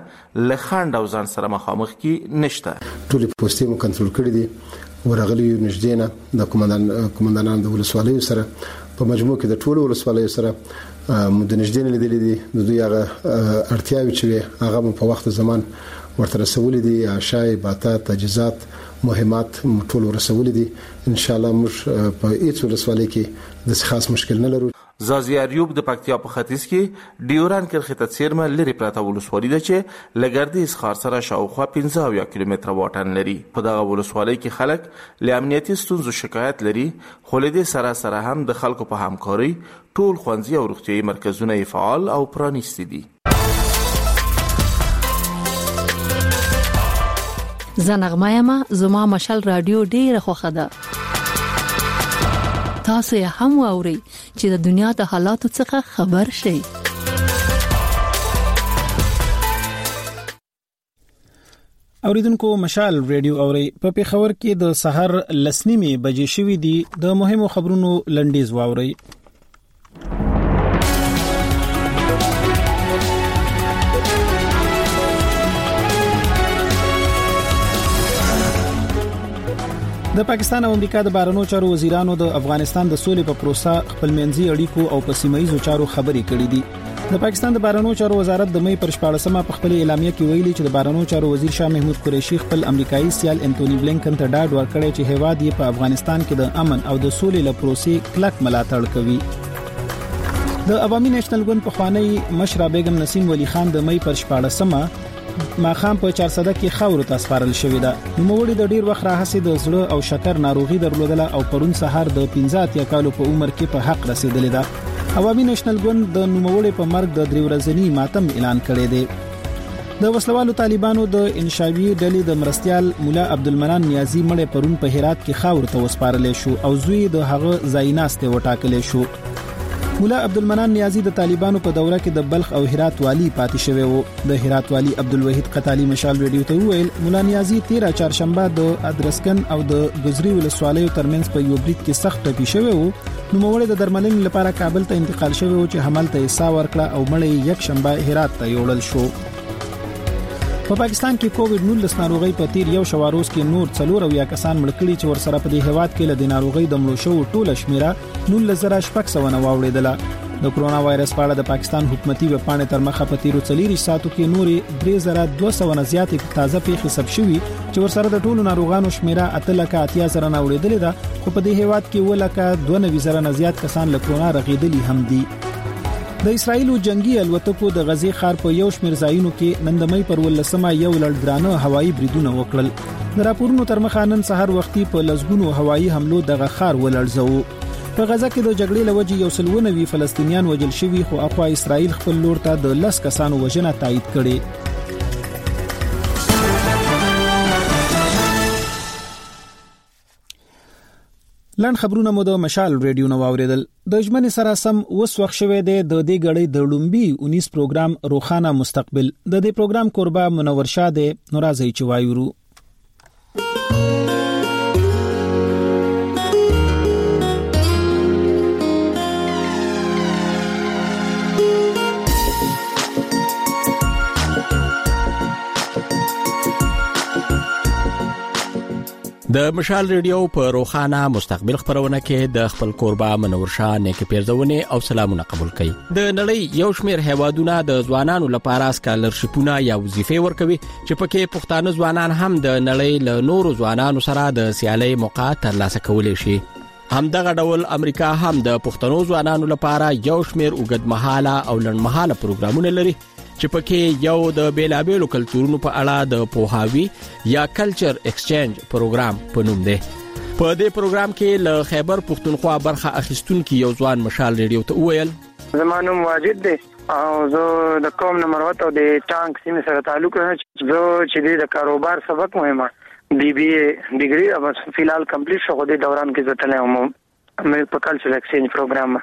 له خنډ او ځنډ سره مخامخ کړي، نشته. ټولې پوستې مو کنترول کړې دي، ورغلي یو نږدې نه د قومندانانو د ولسوالیو سره په مجموع کې د ټولو ولسوالیو سره مو د نږدې نه لیدلي دي، د دوی هغه اړتیاوې چې وې هغه مو په وخت زمان ورته رسولي دي، عشای، باتا، تجهیزات، مهمات مو ټول ورسولي دي ان شاء الله موږ په هیڅ ولسوالۍ کې د خاص مشکل نه لرو. ځاځي اریوب د پکتیا په ختیځ کې ډیورند کرښې ته څیرمه لرې پرته ولسوالي ده چې له ګردیز ښار سره شاوخوا پنځه اویا کیلومتره واټن لري. په دغه ولسوالۍ کې خلک له امنیتي ستونزو شکایت لري خو له دې سره سره هم د خلکو په همکارۍ ټول ښوونځي او روغتیايي مرکزونه یې فعال او پرانیستي دي. زنغمه یم زما مشال رادیو ډیره خوخه ده تاسو یې هم واوري چې د دنیا د حالاتو څخه خبر شئ اوریدونکو مشال ریډیو اوري په پیښور کې د سحر لسنیمه بجې شوې دي د مهمو خبرونو لنډیز واوري د پاکستان او امریکا د بارنو چارو وزیرانو د افغانستان د سولې په پروسه خپلمنځي اړیکو او په سیمایي چارو خبرې کړې دي د پاکستان د بارنو چارو وزارت د مې پر 14مه په خپل اعلامیه کې ویلي چې د بارنو چارو وزیر شاه محمود قریشي خپل امریکایي سیال انټونی بلینکن ته ډاډ ورکړی چې هیواد یې په افغانستان کې د امن او د سولې لپاره پروسې کلک ملاتړ کوي د عوامي نېشنل ګوند په خوانی مشره بیگم نسیم ولی خان د مې پر 14مه ماخام په 400 کې خاور ته سپارل شوې ده نوموړي د ډیر وخت راهسې د زړه او شکر ناروغي درلودله او پرون سهار د 15 کالو په عمر کې په حق رسیدلې ده عوامي نېشنل ګوند د نوموړي په مرګ د درې ورځنی ماتم اعلان کړی دی د وسلوالو طالبانو د انشاوی ډلې د مرستيال مولا عبدالمنان نیازی مړ پرون په هرات کې خاور ته وسپارل شو او زوی د هغه ځایناسته وټاکل شو مولا عبدالمنان نیازی د طالبانو په دوره کې د بلخ او هرات والی پاتې شوی وو د هرات والی عبدالوحید قتالی مشال رادیو ته وویل مولا نیازی 13 چهارشنبه د ادرسکن او د ګزری ولسوالیو ترمنځ په یو برید کې سخت ټپي شوی وو نو موړ د درملنې لپاره کابل ته انتقال شوی وو چې حمل ته یې سا ورکړه او مړ یې یک شنبه هرات ته یوړل شو په پاکستان کې کووډ 19 ناروغي په تیر یو شواروز کې نور څلور او یا کسان مړ کړي چې ورسره په دې هواد کې له ناروغي د مړو شو ټوله شمیره 19600 نه واوړېدله د کرونا وایرس په اړه د پاکستان حکومتي ویب پاڼې تر مخه په تیرو 40 ساعتو کې نورې 3200 نه زیاتې تازه پیښې ثبت شوې چې ورسره د ټولو ناروغانو شمیره اتلکه اتیا سره نه وړېدلې ده خو په دې هیواد کې ولکه 92 زره نه زیات کسان له کرونا رغېدلي هم دي د اسرایل جنگي الوتکو د غزي ښار په یو شمیر ځایونو کې نن د مې پر ولسمه یو لړ درانه هوایي بریدونه وکړل د راپورونو تر مخه نن سهار وختي په لسګونو هوایي حملو دغه خار ولړزوه په غزه کې د جګړې لوجې یو سلونه وی فلسطینیان وجل شوی خو اخوا اسرائیل خپل لور ته د لس کسانو وژنه تایید کړي لند خبرونه مو د مشال ریډیو نو اوریدل د ژمنې سره سم اوس وخت شوه دی د دې غړې د لومبي 19 پروګرام روخانه مستقبل د دې پروګرام قربا منور شاده نورازي چوایورو د مشال ریډیو په روخانه مستقبل خبرونه کې د خپل کوربه منور شاه نیک پیرزونه او سلامونه قبول کړي د نړۍ یو شمیر هیوادونه د ځوانانو لپاره سکالرشیپونه یا وظیفې ورکوي چې پکې پښتانه ځوانان هم د نړۍ له نورو ځوانانو سره د سیالي موقع ترلاسه کولی شي همدغه ډول امریکا هم د پښتنو ځوانانو لپاره یو شمیر اوږدمهاله او لنډمهاله پروګرامونه لري چې پکې یو د بیلابیلو کلچرونو په اړه د پوهاوی یا کلچر ایکسچینج پروګرام په نوم دی په دې پروګرام کې له خیبر پښتونخوا برخه اخیستونکو یو ځوان مشال ریډیو ته وویل زمانوم واجد دی او زه د کوم نه مروت او د ټانک سیمه سره تعلق لرم زه چې د کاروبار سبق مهمه بي بي ډیګري او فلحال کمپلیټ شو د دوران کې زتلې هم مې په کال چې اکسچینج پروګرام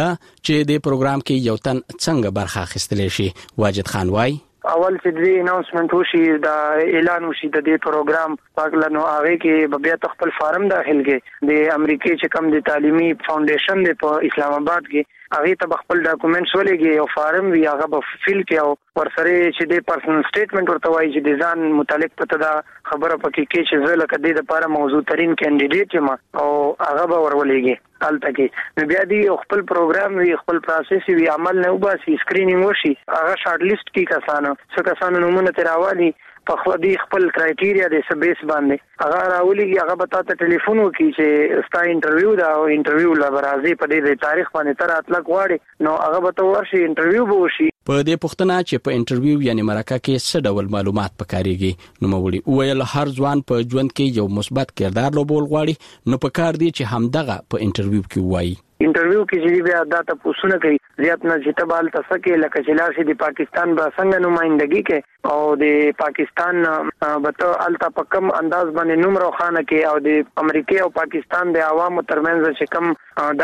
دا چې د پروګرام کې یو تن څنګه برخه اخیستلی شي واجد خان وای اول چې دې اناونسمنت وشي دا اعلان وشي د دې پروګرام پاګل نو هغه کې به بیا خپل فارم داخل کې د امریکای چې کم د تعلیمي فاونډیشن د په اسلام آباد کې هغه ته خپل ډاکومېنټس ولېږي او فارم وی هغه به فیل کې او ورسره چې د پرسنل سټیټمنټ ورته وایي چې د ځان متعلق پته دا خبره پکې کې چې زه لکه دې د پاره موضوع ترين کینډیډیټ یم او هغه به ورولېږي الته کې نو بیا دی یو خپل پروګرام وی خپل پروسس وی عمل نه وباسي سکرینینګ وشي هغه شارټ لیست کی کسانو څو کسانو نمونه تراوالي په خو دی خپل کرایټیریا د سبیس باندې هغه راولي هغه به تاسو ټلیفون وکړي چې ستا انټرویو دا او انټرویو لا برازي په دې تاریخ باندې تر اتلک واړي نو هغه به ته ورشې انټرویو به وشي. په دې پوښتنه چې په انټرویو یعنې مرکه کې څه ډول معلومات پکارېږي، نوموړي وویل، هر ځوان په ژوند کې یو مثبت کردار لوبول غواړي، نو پکار دي چې همدغه په انټرویو کې ووايي. انټرویو کې چې دي بیا دا تپوسونه کوي زیات نه چې ته به هلته څه کوې، لکه چې لاړ شې د پاکستان به څنګه نمایندګي کوې، او د پاکستان نه به ته هلته په کوم انداز باندې نوم روښانه کې او د امریکې او پاکستان د عوامو ترمنځ چې کوم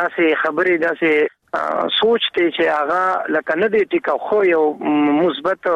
داسې خبرې داسې سوچ ته چې هغه لکه نه دی ټیک خو یو مثبت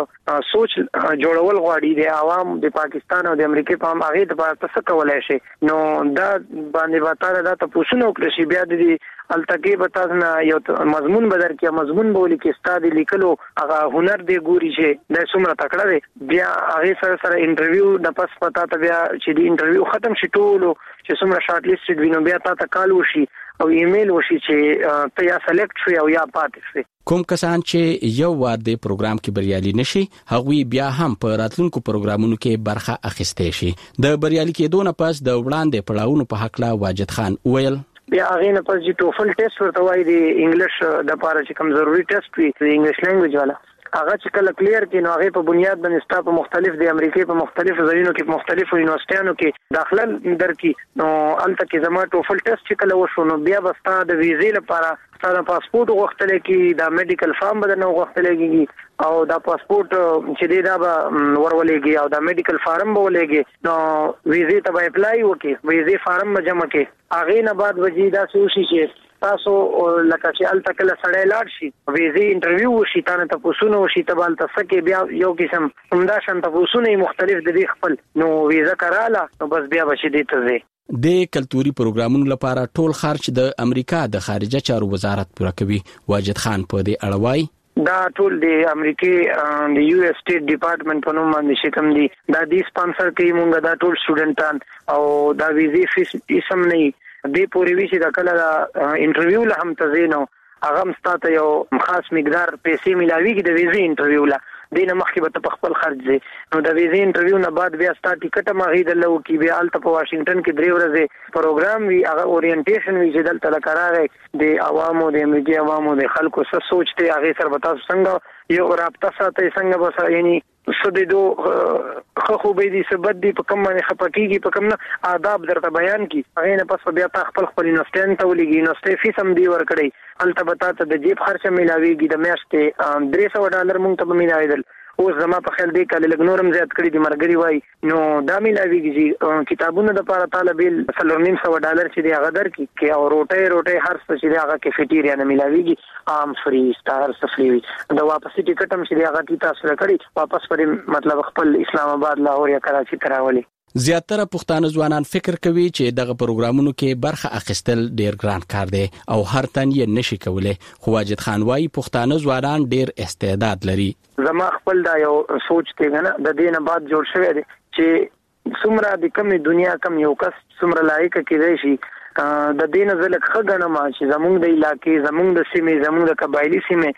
سوچ جوړول غواړي د عوام د پاکستان او د امریکا په هم هغه د پاره څه کولای شي نو دا باندې به تاره دا تاسوونه وکړي چې بیا د التکې به تاسو نه یو مضمون بدر کې مضمون به ولي کې ستاد لیکلو هغه هنر دی ګوري چې د څومره تکړه دی بیا هغه سره سره انټرویو د پس پتا ته بیا چې دی انټرویو ختم شي ټول چې څومره شارټ لیست وینو بیا تاسو کال وشي او ایمیل وشي چې ته یا سلیکټ شوی او یا پاتې شوی کوم کسان چې یو وار د پروګرام کې بریالي نشي هغوی بیا هم په راتلونکو پروګرامونو کې برخه اخیستي شي د بریالي کېدو نه پس د وړاندې پړاوونو په حق لا واجد خان ویل بیا هغه نه پس چې ټوفل ټیسټ ورته وایي د انګلیش د لپاره چې کوم ضروری ټیسټ وي د انګلیش لانګویج والا هغه چې کله کلیر کې نو هغه په بنیاد باندې ستا په مختلف د امریکای په مختلفو ځایونو کې په مختلفو یونیورسيټانو کې داخله درکې نو الته کې زما ټوفل ټیسټ چې کله وشو نو بیا بستا د ویزې لپاره ستا دا پاسپورټ غوښتلی کی دا میډیکل فارم به درنه وغوښتلی کیږي او دا پاسپورټ چې دی دا به ورولېږي او دا میډیکل فارم به ولېږي نو ویزې ته به اپلای وکي ویزې فارم به جمع کې هغه نه بعد به جی دا سوشي چې تاسو لکه چې الته کله سړی لاړ شي ویزه انټرویو وشي تانه تاسوونه وشي تبال تسکه بیا یو قسم همدا شان تاسوونه مختلف د دې خپل نو ویزه کراله نو بس بیا بشي دې ته دې کلتوري پروګرامونو لپاره ټول خرچ د امریکا د خارجه چارو وزارت پوره کوي واجد خان په دې اړه وایي دا ټول د امریکې د یو ایس سټیټ ډپارټمنټ په نوم باندې چې کوم دي دا د سپانسر کوي مونږ دا ټول سټوډنټان او دا ویزې فیس اسم نه دی پورې وی چې دا کله دا انټرویو له هم تزینو هغه هم ستا ته یو خاص مقدار پیسې ملاویږي د ویزې انټرویو له دې نه مخکې به ته په خپل خرچ ځې نو د ویزې انټرویو نه بعد بیا ستا ټیکټ هم هغوی د لو کړي بیا هلته په واشنګټن کې درې ورځې پروګرام وي هغه اورینټیشن وي چې دلته لکه راغی د عوامو د امریکې عوامو د خلکو څه سوچ دی هغې سره به تاسو څنګه یو رابطه ساتئ څنګه به سره یعنی څه دی دو ښه خوبۍ دي څه بد دي په کوم باندې خپه کېږي په کوم نه آداب درته بیان کړي هغې نه پس به بیا تا خپل خپل انوسټنټ ته ولېږي انوسټۍ فیس هم دوی ورکړی هلته به تاته د جیب خرچه مېلاوېږي د میاشتې درې سوه ډالر موږ ته به مېلاوېدل اوس زما په خیال دې کال یې لږ نور هم زیات کړي دي ملګري وايي نو دا ملاویږي چي کتابونو د پاره تاله بیل څلور نیم سوه ډالر چي دی هغه درکړي که او روټۍ روټۍ هر څه چي دی هغه کیفیټیریا نه ملاویږي عام فري ستا هر څه فري وي د واپسي ټیکټ هم چي دی هغه تی تاسو له کړي واپس په دی مطلب خپل اسلام اباد لاهور یا کراچي ته راولي. زیاتره پښتانه ځوانان فکر کوي چې دغه پروګرامونو کې برخه اخیستل ډیر ګران کار دی او هر تن یې نشي کولی خو واجد خان وايي پښتانه ځوانان ډیر استعداد لري. زما خپل دا یو سوچ دی کنه د دې نه بعد جوړ شوی دی چې څومره د کمی دنیا کم یو کس څومره لایق کېدای شي د دې نه زلک خګنه ما چې زمونږ د علاقې زمونږ د سیمې زمونږ د قبایلی سیمې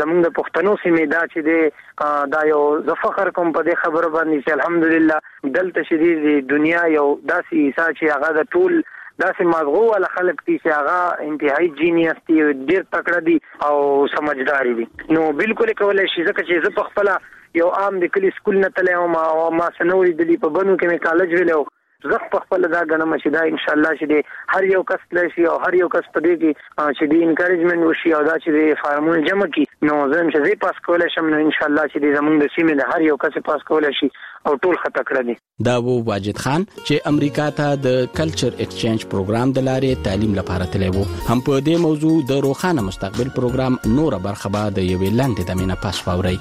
زمونږ د پښتنو سیمې دا چې د دا یو زفخر کوم په دې خبره باندې چې الحمدلله دلته چې دی دنیا یو داسې عیسی چې هغه د ټول داسې مازغو ولا خلک دي چې هغه انتهایی جینیس دي ډیر تکړه دي او سمجدارې وي نو بلکل یې کولای شي ځکه چې زه په خپله یو عام د کلي سکول نه تللی وم او ما څه نه وو لیدلي په بنو کې مې کالج ویلی وو زه په خپله دا ګڼم چې دا ان شاء الله چې دی هر یو کس تلای شي او هر یو کس په دې کې چې دی انکریجمنټ وشي او دا چې دی فارمونه جمع کړي نو زه وایم چې زه یې پاس کولای شم نو ان شاء الله چې دی زموږ د سیمې د هر یو کس یې پاس کولای شي او ټول ښه تکړه دي دا وو واجد خان چې امریکا ته د کلچر ایکسچینج پروګرام د لارې تعلیم لپاره تللی وو هم په دې موضوع د روخانه مستقبل پروګرام نور برخه به د یوې لاندې د مینه پاس فوري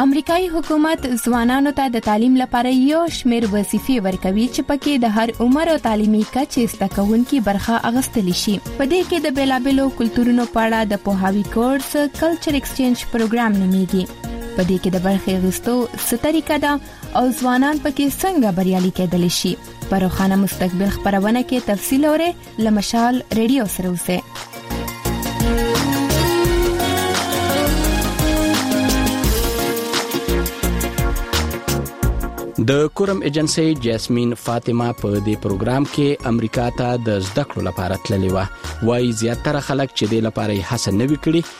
امریکایي حکومت ځوانانو ته د تعلیم لپاره یو شمیر وظیفې ورکوي چې پکې د هر عمر او تعلیمي کچې زده کوونکي برخه اغستل شي په دې کې د بیلابلو کلتورونو په اړه د پوهاوي کورس کلچر ایکسچینج پروګرام نومېږي په دې کې د برخې غستو ستریکه ده او ځوانان پکې څنګه بریالي کېدلی شي پر روښانه مستقبل خبرونه کې تفصیل اوري لمشال ریډیو سره اوسئ د کورم ایجنسی جاسمین فاطمه په دې پروګرام کې امریکا ته د زده کړو لپاره تللې و وای زیاتره خلک چې د لپاره یې حسن نوي کړي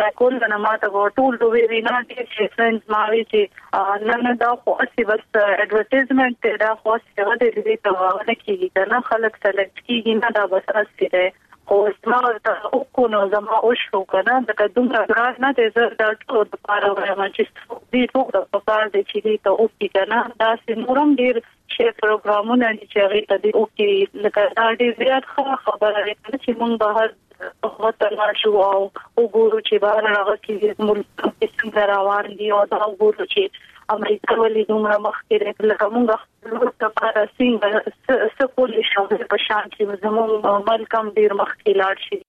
لا کول نه ماته وو ټول دوه وینا دي چې فرندز ما وی چې نه نه دا خو اسی بس اډورټایزمنت ته دا خو اسی هغه دې دې ته ونه کیږي دا نه خلک سلیکټ کیږي نه دا بس اسی ده خو ما ورته او کو نو زما او شو کنه دا دومره ګران نه دې زر دا ټول د پاره وایم چې دې ټول په کار دې چې دې ته او کی کنه دا سي نورم ډیر ښۀ پروګرامونه دي چې هغې ته دې وکړي ځکه دا ډېر زيات ښه خبره دې کړه چې مونږ بهر هغه ته لاړ شو او وګورو چې بهر هغه کې زموږ ملک کې څنګه روان دي او دا وګورو چې امریکا ولې دومره مخکې ده لکه موږ خپل لپاره څنګه څه کولای شو په شان چې زموږ ملک هم ډیر مخکې لاړ شي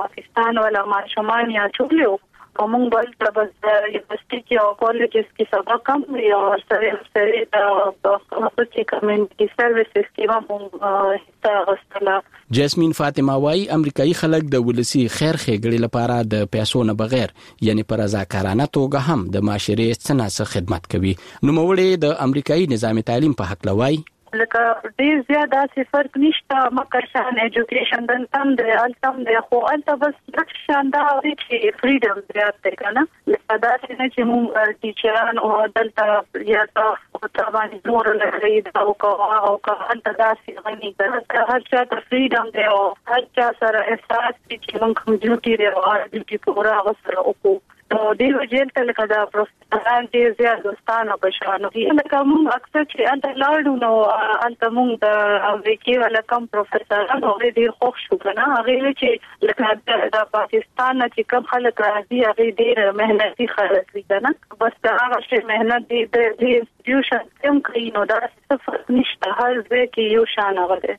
پاکستان والا ماشومان یا ټول یو او موږ بل ته بس د یونیورسيټي کې او کالجز کې سبق هم وي او سره سره د خپل چې کمیونټي سرویسز کې هم موږ حصہ غوښتله جاسمین فاطمه وايي امریکایي خلک د ولسی خیر خېګړې لپاره د پیسو نه بغیر یعنی پر رضاکارانه توګه هم د معاشرې څنګه خدمت کوي نو موري د امریکایي نظام تعلیم په حق لوي لکه ډیر زیات داسې فرق نشته مکه شان ایجوکیشن دن تم دی ال تم دی خو ال ته بس د شان دا وی چې فریډم زیات دی کنه لکه دا چې نه چې مونږ ټیچران او دلته یا تا ته باندې نور لري دا او کا او کا ال ته داسې غني دا هر چا ته فریډم دی او هر چا سره احساس چې مونږ کوم ډیوټي دی او ډیوټي پورا وسره وکړو نو دی وجه ته لکه دا پروسه هغه ډیر زیات دوستان او کشرانو کې لکه موږ اکثر چې انده لاړو نو انده موږ د امریکای ولا کم پروفیسورانو غوړي ډیر خوښ شو کنه هغه وی چې لکه د پاکستان نه چې کم خلک راځي هغه ډیر مهنتي خلک دي کنه بس دا هغه شی مهنت دي د دې یو شان کوم کوي نو دا څه فرق نشته هر ځای کې یو شان هغه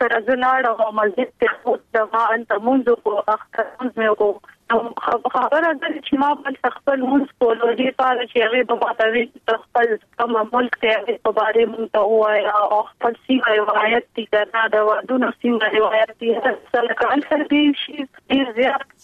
سره زه لاړم او مسجد ته ووتلم هلته مونږ وکړو اختر مونځ مې وکړو خبره ده چې ما بل خپل مونږ کولو دې پاره چې هغه به ماته وی خپل کوم ملک ته هغه په باره مونږ ته وایي او خپل سیمه روایت دي کنه دا ودونه سیمه روایت دي سره کال سره دي شي ډیر زیات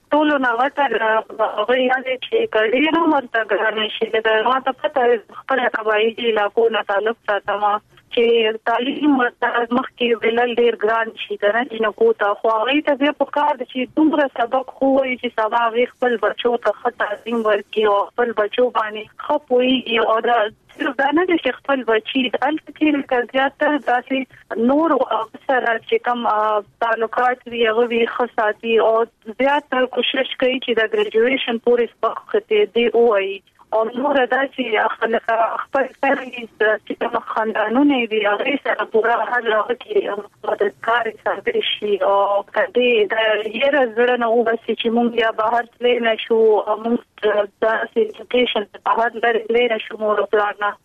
ټولو نه غټه ګرانه به هغوی یادې شي، که ډېر هم ورته ګرانې شي، لکه ما ته پته وي، زه خپله قبایلي علاقو نه تعلق ساتم، چې تعلیم ورته از مخکې ویلل ډېر ګران شي که نه جینکو ته، خو هغوی ته بیا په کار ده چې دومره سبک ووایي چې سبا هغوی خپل بچو ته ښه تعلیم ورکړي او خپل بچو باندې ښه پوهېږي او دا صرف دا نه ده چې خپل بچي، هلته کې لکه زیاتره داسې. نور سره چې کوم تعلقات وی هغه وی خصاتی او زیات تر کوشش کوي چې د ګریجویشن پورې سبق خته دی او ای او نور دا چې خلک خپل فیملی چې کوم خاندانونه وی هغه سره پورا هر هغه کې مددګار ثابت شي او کدی دا یې زړه نه وبسي چې مونږ یا بهر تللی نشو مونږ د اډوکیشن په هر لري نه شو مور پلان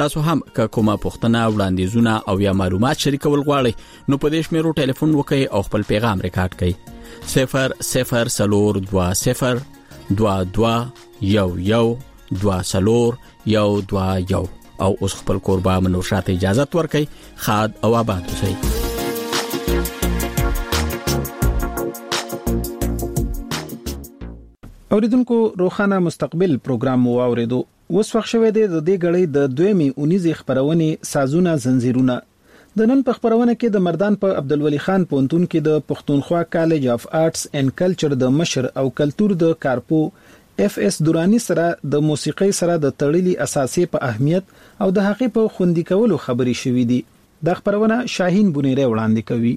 تاسو هم که کومه پوښتنه وړاندیزونه او یا معلومات شریکول غواړئ نو په دې شمیرو ټلیفون وکړئ او خپل پیغام ریکارډ کړئ 0 0 سلور 2 0 2 2 یو یو 2 سلور یو 2 یو او اوس خپل کوربه منور شاته اجازه ورکړئ خاد او آباد اوسئ اوریدونکو روخانه مستقبل پروګرام مو اوریدو اوس وخت شوی دی د دې ګړۍ د دویمې اونیزې خپرونې سازونه ځنځیرونه. د نن په خپرونه کې د مردان په عبدالولي خان پوهنتون کې د پښتونخوا کالج آف آرټس اینډ کلچر د مشر او کلتور د کارپوه اف ایس دراني سره د موسیقۍ سره د تړلي اثاثې په اهمیت او د هغې په خوندي کولو خبرې شوي دي. دا خپرونه شاهین بونیری وړاندې کوي.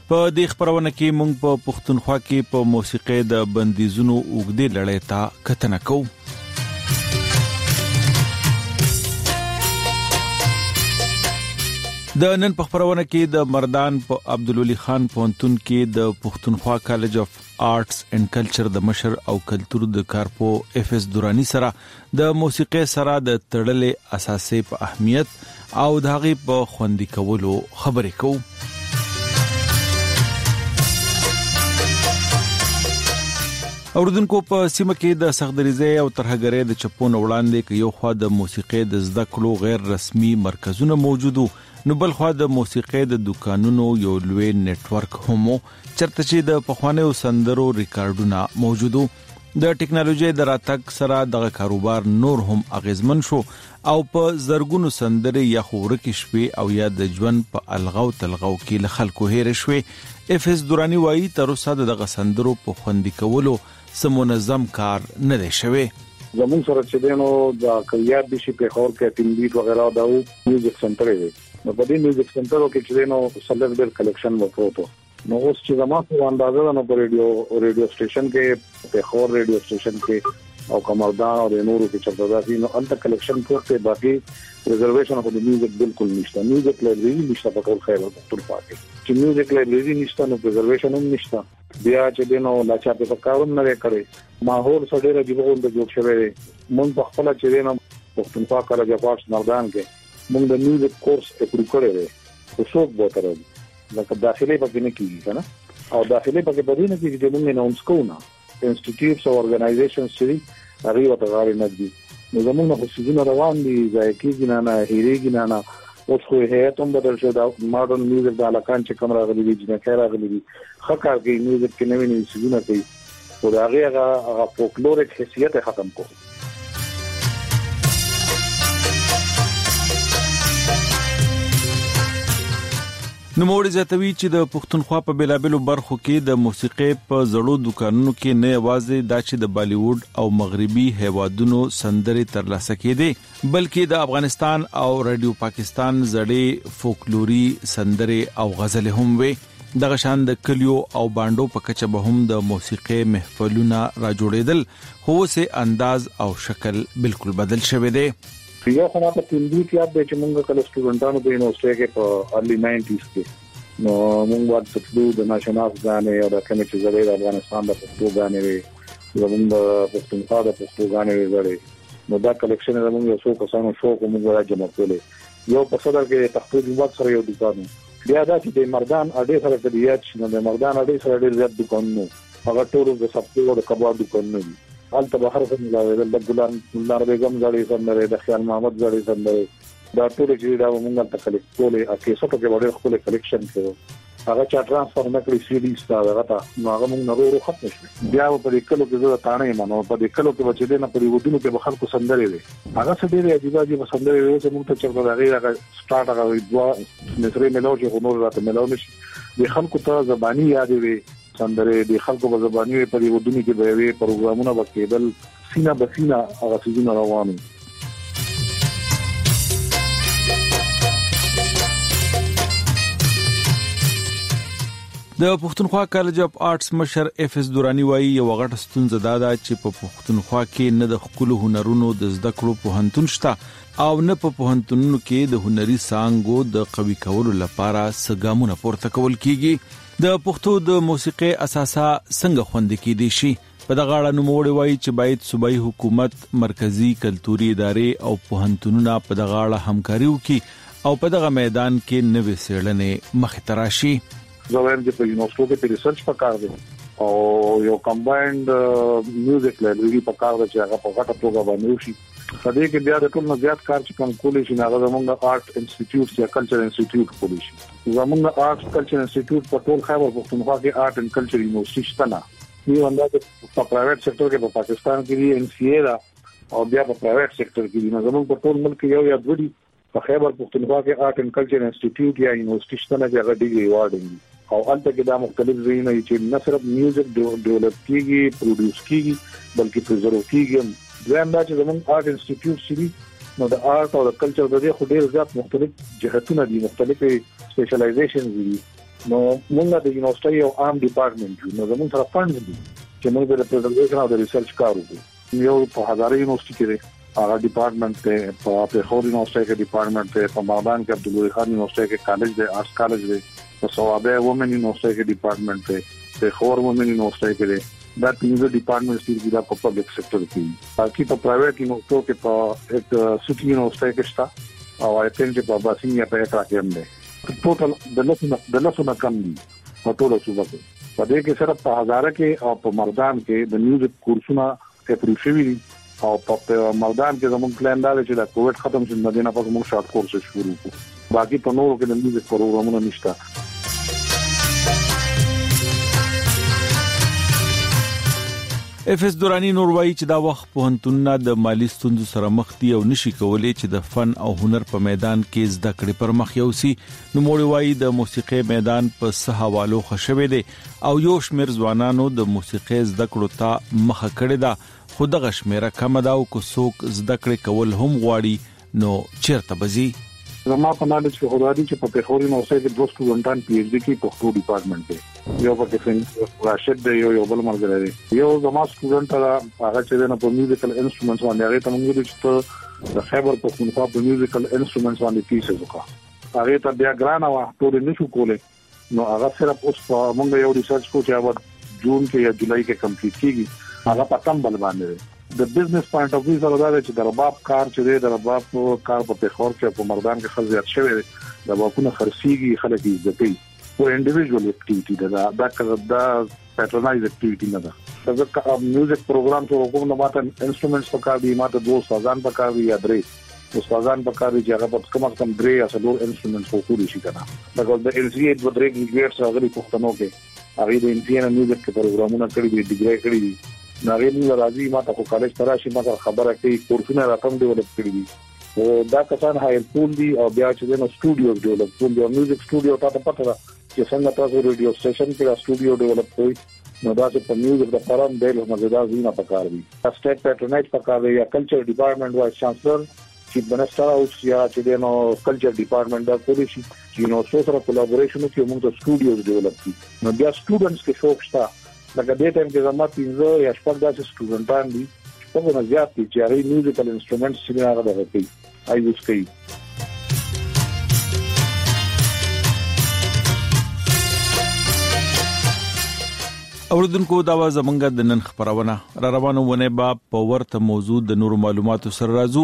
په دې خبرونه کې مونږ په پښتونخوا کې په موسیقۍ د بندیزونو اوګدې لړۍ ته کتنه کوو د نن په خبرونه کې د مردان په عبدالولي خان پونتون کې د پښتونخوا کالج اف آرټس اینډ کلچر د مشر او کلچر د کارپو اف اس دورانی سره د موسیقۍ سره د تړلې اثاثې په اهمیت او د هغې په خوندي کولو خبرې کوو. اوردونکو په سیمه کې د سختدریزه او ترهګرۍ د چپونو وړاندې کې یو خو د موسیقۍ د زده کړو غیر رسمي مرکزونه موجودو نو بل خو د موسیقۍ د دکانونو یو لوی نتورک هم چرته چې د پخوانیو سندرو ریکارډونه موجودو د ټکنالوژۍ د راتګ سره دغه کاروبار نور هم اغیزمن شو او په زرګونو سندرې یا خو ورکې شوې او یا د ژوند په الغاو تلغاو کې له خلکو هېرې شوې اف اس دورانی وایي تر اوسه د دغه سندرو په خوندي کولو څه منظم کار نه دی شوی زمون سره چې دینو د کلیات د شي په خور کې تیم بیټ وغیرہ دا میوزیک سنټر دی نو په دې میوزیک سنټر کې چې دینو سلیکټډ کلیکشن مو پروتو نو اوس چې زما څه اندازه ده نو په ریډیو ریډیو سټیشن کې په خور ریډیو سټیشن کې او کمردان او نورو کې چرته داسي نو انت کلیکشن پروت ته باقي ریزرویشن خو د میوزیک بالکل نشته میوزیک لایبرری نشته په ټول خیر ټول پاتې چې میوزیک لایبرری نشته نو ریزرویشن هم نشته بیا چې دینو لا چا په کاروم نه کړي ماحول سره ډیره جوړه غونډه جوړ شوې ده مونږ په خپل چې دینو پښتونخوا کله جواز مردان کې مونږ د میوزیک کورس اپلو کړی دی خو څوک به ترې لکه داخله پکې نه کیږي کنه او داخله پکې په دې نه کیږي چې موږ اناونس کوو نه انسټیټیوټس او اورګنایزیشنز چې هغه وته غاړي نه دي نو زموږ نه خصوصونه روان دي ځای کېږي نه نه هېریږي نه نه اوس خو هیئت هم بدل شو دا ماډرن میوزیک د علاقان چې کوم راغلي دي جنکه راغلي دي ښه کار کوي میوزیک کې نوې نوې سیزونه کوي خو دا هغه هغه فولکلوریک حیثیت ختم کوي نوموړي زیاتوي چې د پښتونخوا په بیلابلو برخو کې د موسیقي په زړو دکانونو کې نه یوازې دا چې د بالیووډ او مغربي هیوادونو سندري ترلاسه کېدي بلکې د افغانستان او رادیو پاکستان زړې فولکلوري سندري او غزل هم وي دغه شان د کلیو او بانډو په کچه به هم د موسیقۍ محفلونه را جوړېدل خو اوس انداز او شکل بالکل بدل شوی دی یو خو ماته پندوی کې یاد دی چې موږ کله سټوډنټانو په یونیورسيټي کې په ارلی 90s کې نو موږ ورته تلو د ناشناس غانې او د کمی چې زړې د افغانستان د پښتو غانې وي زموږ د پښتونخوا د پښتو غانې وي زړې نو دا کلیکشن زموږ یو څو کسانو شو کوم غواړي جمع کولې یو په صدر کې د تخته جومات سره یو دوکان و. بیا دا چې د مردان اډې سره که دې یاد شي، نو د مردان اډې سره ډېر زیات دوکانونه وو، هغه ټول اوس د سبتو او د کباب دوکانونه دي. هلته به هر څه ملاوېدل، د ګلان نار بېګم زړې سندرې، د خیال محمد زړې سندرې، دا ټولې چې دي، دا به موږ هلته کلېکټ کولې او کېسټو کې به ډېر ښکلی کلېکشن کېده. هغه چا ترانسفر نه کړی سی ډي ستا هغه ته نو هغه موږ نورو ورو ختم شو بیا په دې کلو کې زه تانه یم نو په دې کلو کې بچی دې نه په ودونو کې به خلکو سندري وي هغه څه ډېر عجیب عجیب سندري وي چې موږ ته چرته دا غي هغه سٹارټ هغه دوا مصرې ملو چې غنور راته ملو نشي د خلکو ته زبانی یاد وي سندرې د خلکو په زباني وې په دې ودونو کې به وي پروګرامونه به کېدل سینا بسینا هغه سيزونه روانو د پښتونخوا کالج اف آرټس مشر اف اس دورانی وایي یو غټه ستونزه دا ده چې په پښتونخوا کې نه د خپل هنرونو د زده کړو په هنتون شته او نه په پوهنتونونو کې د هنري سانګو د قوي کولو لپاره سګامونه پورته کول کیږي د پښتو د موسیقۍ اساسا څنګه خوندې کېدی شي په دغه اړه نوموړی وایي چې باید صوبایي حکومت مرکزی کلتوري ادارې او پوهنتونونه په دغه اړه همکاري وکړي او په دغه میدان کې نوې څېړنې مخې ته راشي زه وایم چې په یونیورسيټو کې په ریسرچ پکار دی او یو کمباینډ میوزیک لایبرری پکار دی چې هغه په غټه توګه باندې وشي په دې کې بیا د ټول نه زیات کار چې کوم کولی شي هغه زمونږ آرټ انسټیټیوټ یا کلچر انسټیټیوټ کولی شي زمونږ آرټ کلچر انسټیټیوټ په ټول خیبر پښتونخوا کې آرټ اند کلچر یونیورسيټي شته نه دی ونده په پرایویټ سېکټر کې په پاکستان کې دی ایم سی ای دا او بیا په پرایویټ سېکټر کې دی نو زمونږ په ټول ملک یو یا دوه دي په خیبر پښتونخوا کې آرټ اینډ کلچر انسټیټیوټ یا یونیورسټي شته نه چې هغه ډیګ ریوارډ وي او هلته کې دا مختلف ځایونه دي چې نه صرف میوزیک ډیولپ کیږي پروډوس کیږي بلکې پرزرو کیږي دویم دا چې زمونږ آرټ انسټیټیوټ سری نو د آرټ او د کلچر د دې خو ډیر زیات مختلف جهتونه دي مختلف سپیشلایزیشن دي نو موږ د یونیورسيټي او عام ډپارټمنټ یو نو زموږ سره فنډز دي چې موږ د پرزنټیشن او د ریسرچ کار وکړو یو په هزاره یونیورسيټي کې دی هغه ډپارټمنټ ته په پیښور یونیورسيټي کې ډپارټمنټ ته په مردان کې عبدالوی خان یونیورسيټي کې کالج دی آرټس کالج دی په صوابه وومن یونیورسيټي کې ډپارټمنټ ته پیښور وومن یونیورسيټي کې دی دا پنځه ډپارټمنټ چې دا په پبلک سېکټر کې دي باقي په پرایویټ یونیورسيټو کې په سټي یونیورسيټي کې شته او آی ټین چې په باسین یا په اکرا کې هم دی ټوټل د لسو نه کم دي په ټولو صوبه کې په دې کې صرف په هزاره کې او په مردان کې د میوزیک کورسونه اپروو شوي دي او په مردان کې زموږ پلان دا دی چې دا کووډ ختم شي نو دینه پس موږ شارټ کورس شروع کړو باقي په نورو کې د میوزیک پروګرامونه نشته اف اس دورانی نور وایي چې دا وخت په هنتونه د مالی ستوندو سره مخ دي او نشي کولای چې د فن او هنر په میدان کې زده کړې پر مخ یوسي نوموړي وایي د موسیقۍ میدان په څه حوالو ښه شوی دی او یو شمېر ځوانانو د موسیقۍ زده کړو ته مخه کړې ده خو دغه شمیره کمه ده او که څوک زده کړې کول هم غواړي نو چیرته به ځي؟ زما په نالج کې خو دا دي چې په پېښور یونیورسټۍ کې دوه سټوډنټان پي اېچ ډي کوي پښتو ډیپارټمنټ کې یو پکې سنګ راشد دی یو یو بل ملګری دی یو زما سټوډنټ دا هغه چې نه په میوزیکل انسټرومنټس باندې هغه ته موږ ویل چې ته د خیبر پښتونخوا په میوزیکل انسټرومنټس باندې تیسز وکړه هغه ته بیا ګرانه وه ټول نشو کولای نو هغه صرف اوس په مونږ یو ریسرچ کو چې هغه جون کې یا جولای کې کمپلیټ کیږي هغه په تم بل باندې د بزنس پوینټ اف ویو سره دا چې د رباب کار چې دی د رباب کار په پیښور کې په مردان کې خل زیات شوی دی د واکونه خرسيږي خلک یې زده کوي و انډیویډوال اکټیویټی ده دا که دا پیټرنایز اکټیویټی نه ده ځکه میوزیک پروګرام شروع کوم نو ماته انسټرومنټس پکار دي ماته دوه استادان پکار دي یا درې استادان پکار دي چې هغه په کم از کم درې یا څلور انسټرومنټس خو کولی شي کنه دا ګول د ان سی ای دوه درې ګریجویټس هغه پښتنو کې هغه د ان سی ای نه میوزیک کې پروګرامونه کړی دي ډیګری کړی دي ناغې موږ راځي ماته خو کالج تراشي ماته خبره کوي کورسونه راکم ډیولپ کړی دي او دا کسان هایر پول دي او بیا چې دنه سټوډیوز ډیولپ کول دي او میوزیک سټوډیو ته پته ده چې څنګه تاسو ریډیو سټیشن کې دا سټوډیو ډیولپ کوئ نو دا چې په میوزیک د پرم بیل مزیدار زینه پکار دي سټیټ پیټرنیج پکار دی یا کلچر ډپارټمنټ وایس چانسلر چې بنستر او سیا چې دنو کلچر ډپارټمنټ دا کولی شي چې نو سره کولابوریشن وکړي موږ ته سټوډیوز ډیولپ کړي نو بیا سټوډنټس کې شوق شته لکه دې ټایم کې زما پنځه یا شپږ داسې سټوډنټان دي شپږو نه زیات دي چې هغوی میوزیکل انسټرومنټس چې هغه دغه کوي هغه یوز کوي اوردونکو دا و زمونږ د نن خبرونه را روانو ونه با په ورته موضوع د نور معلوماتو سره راځو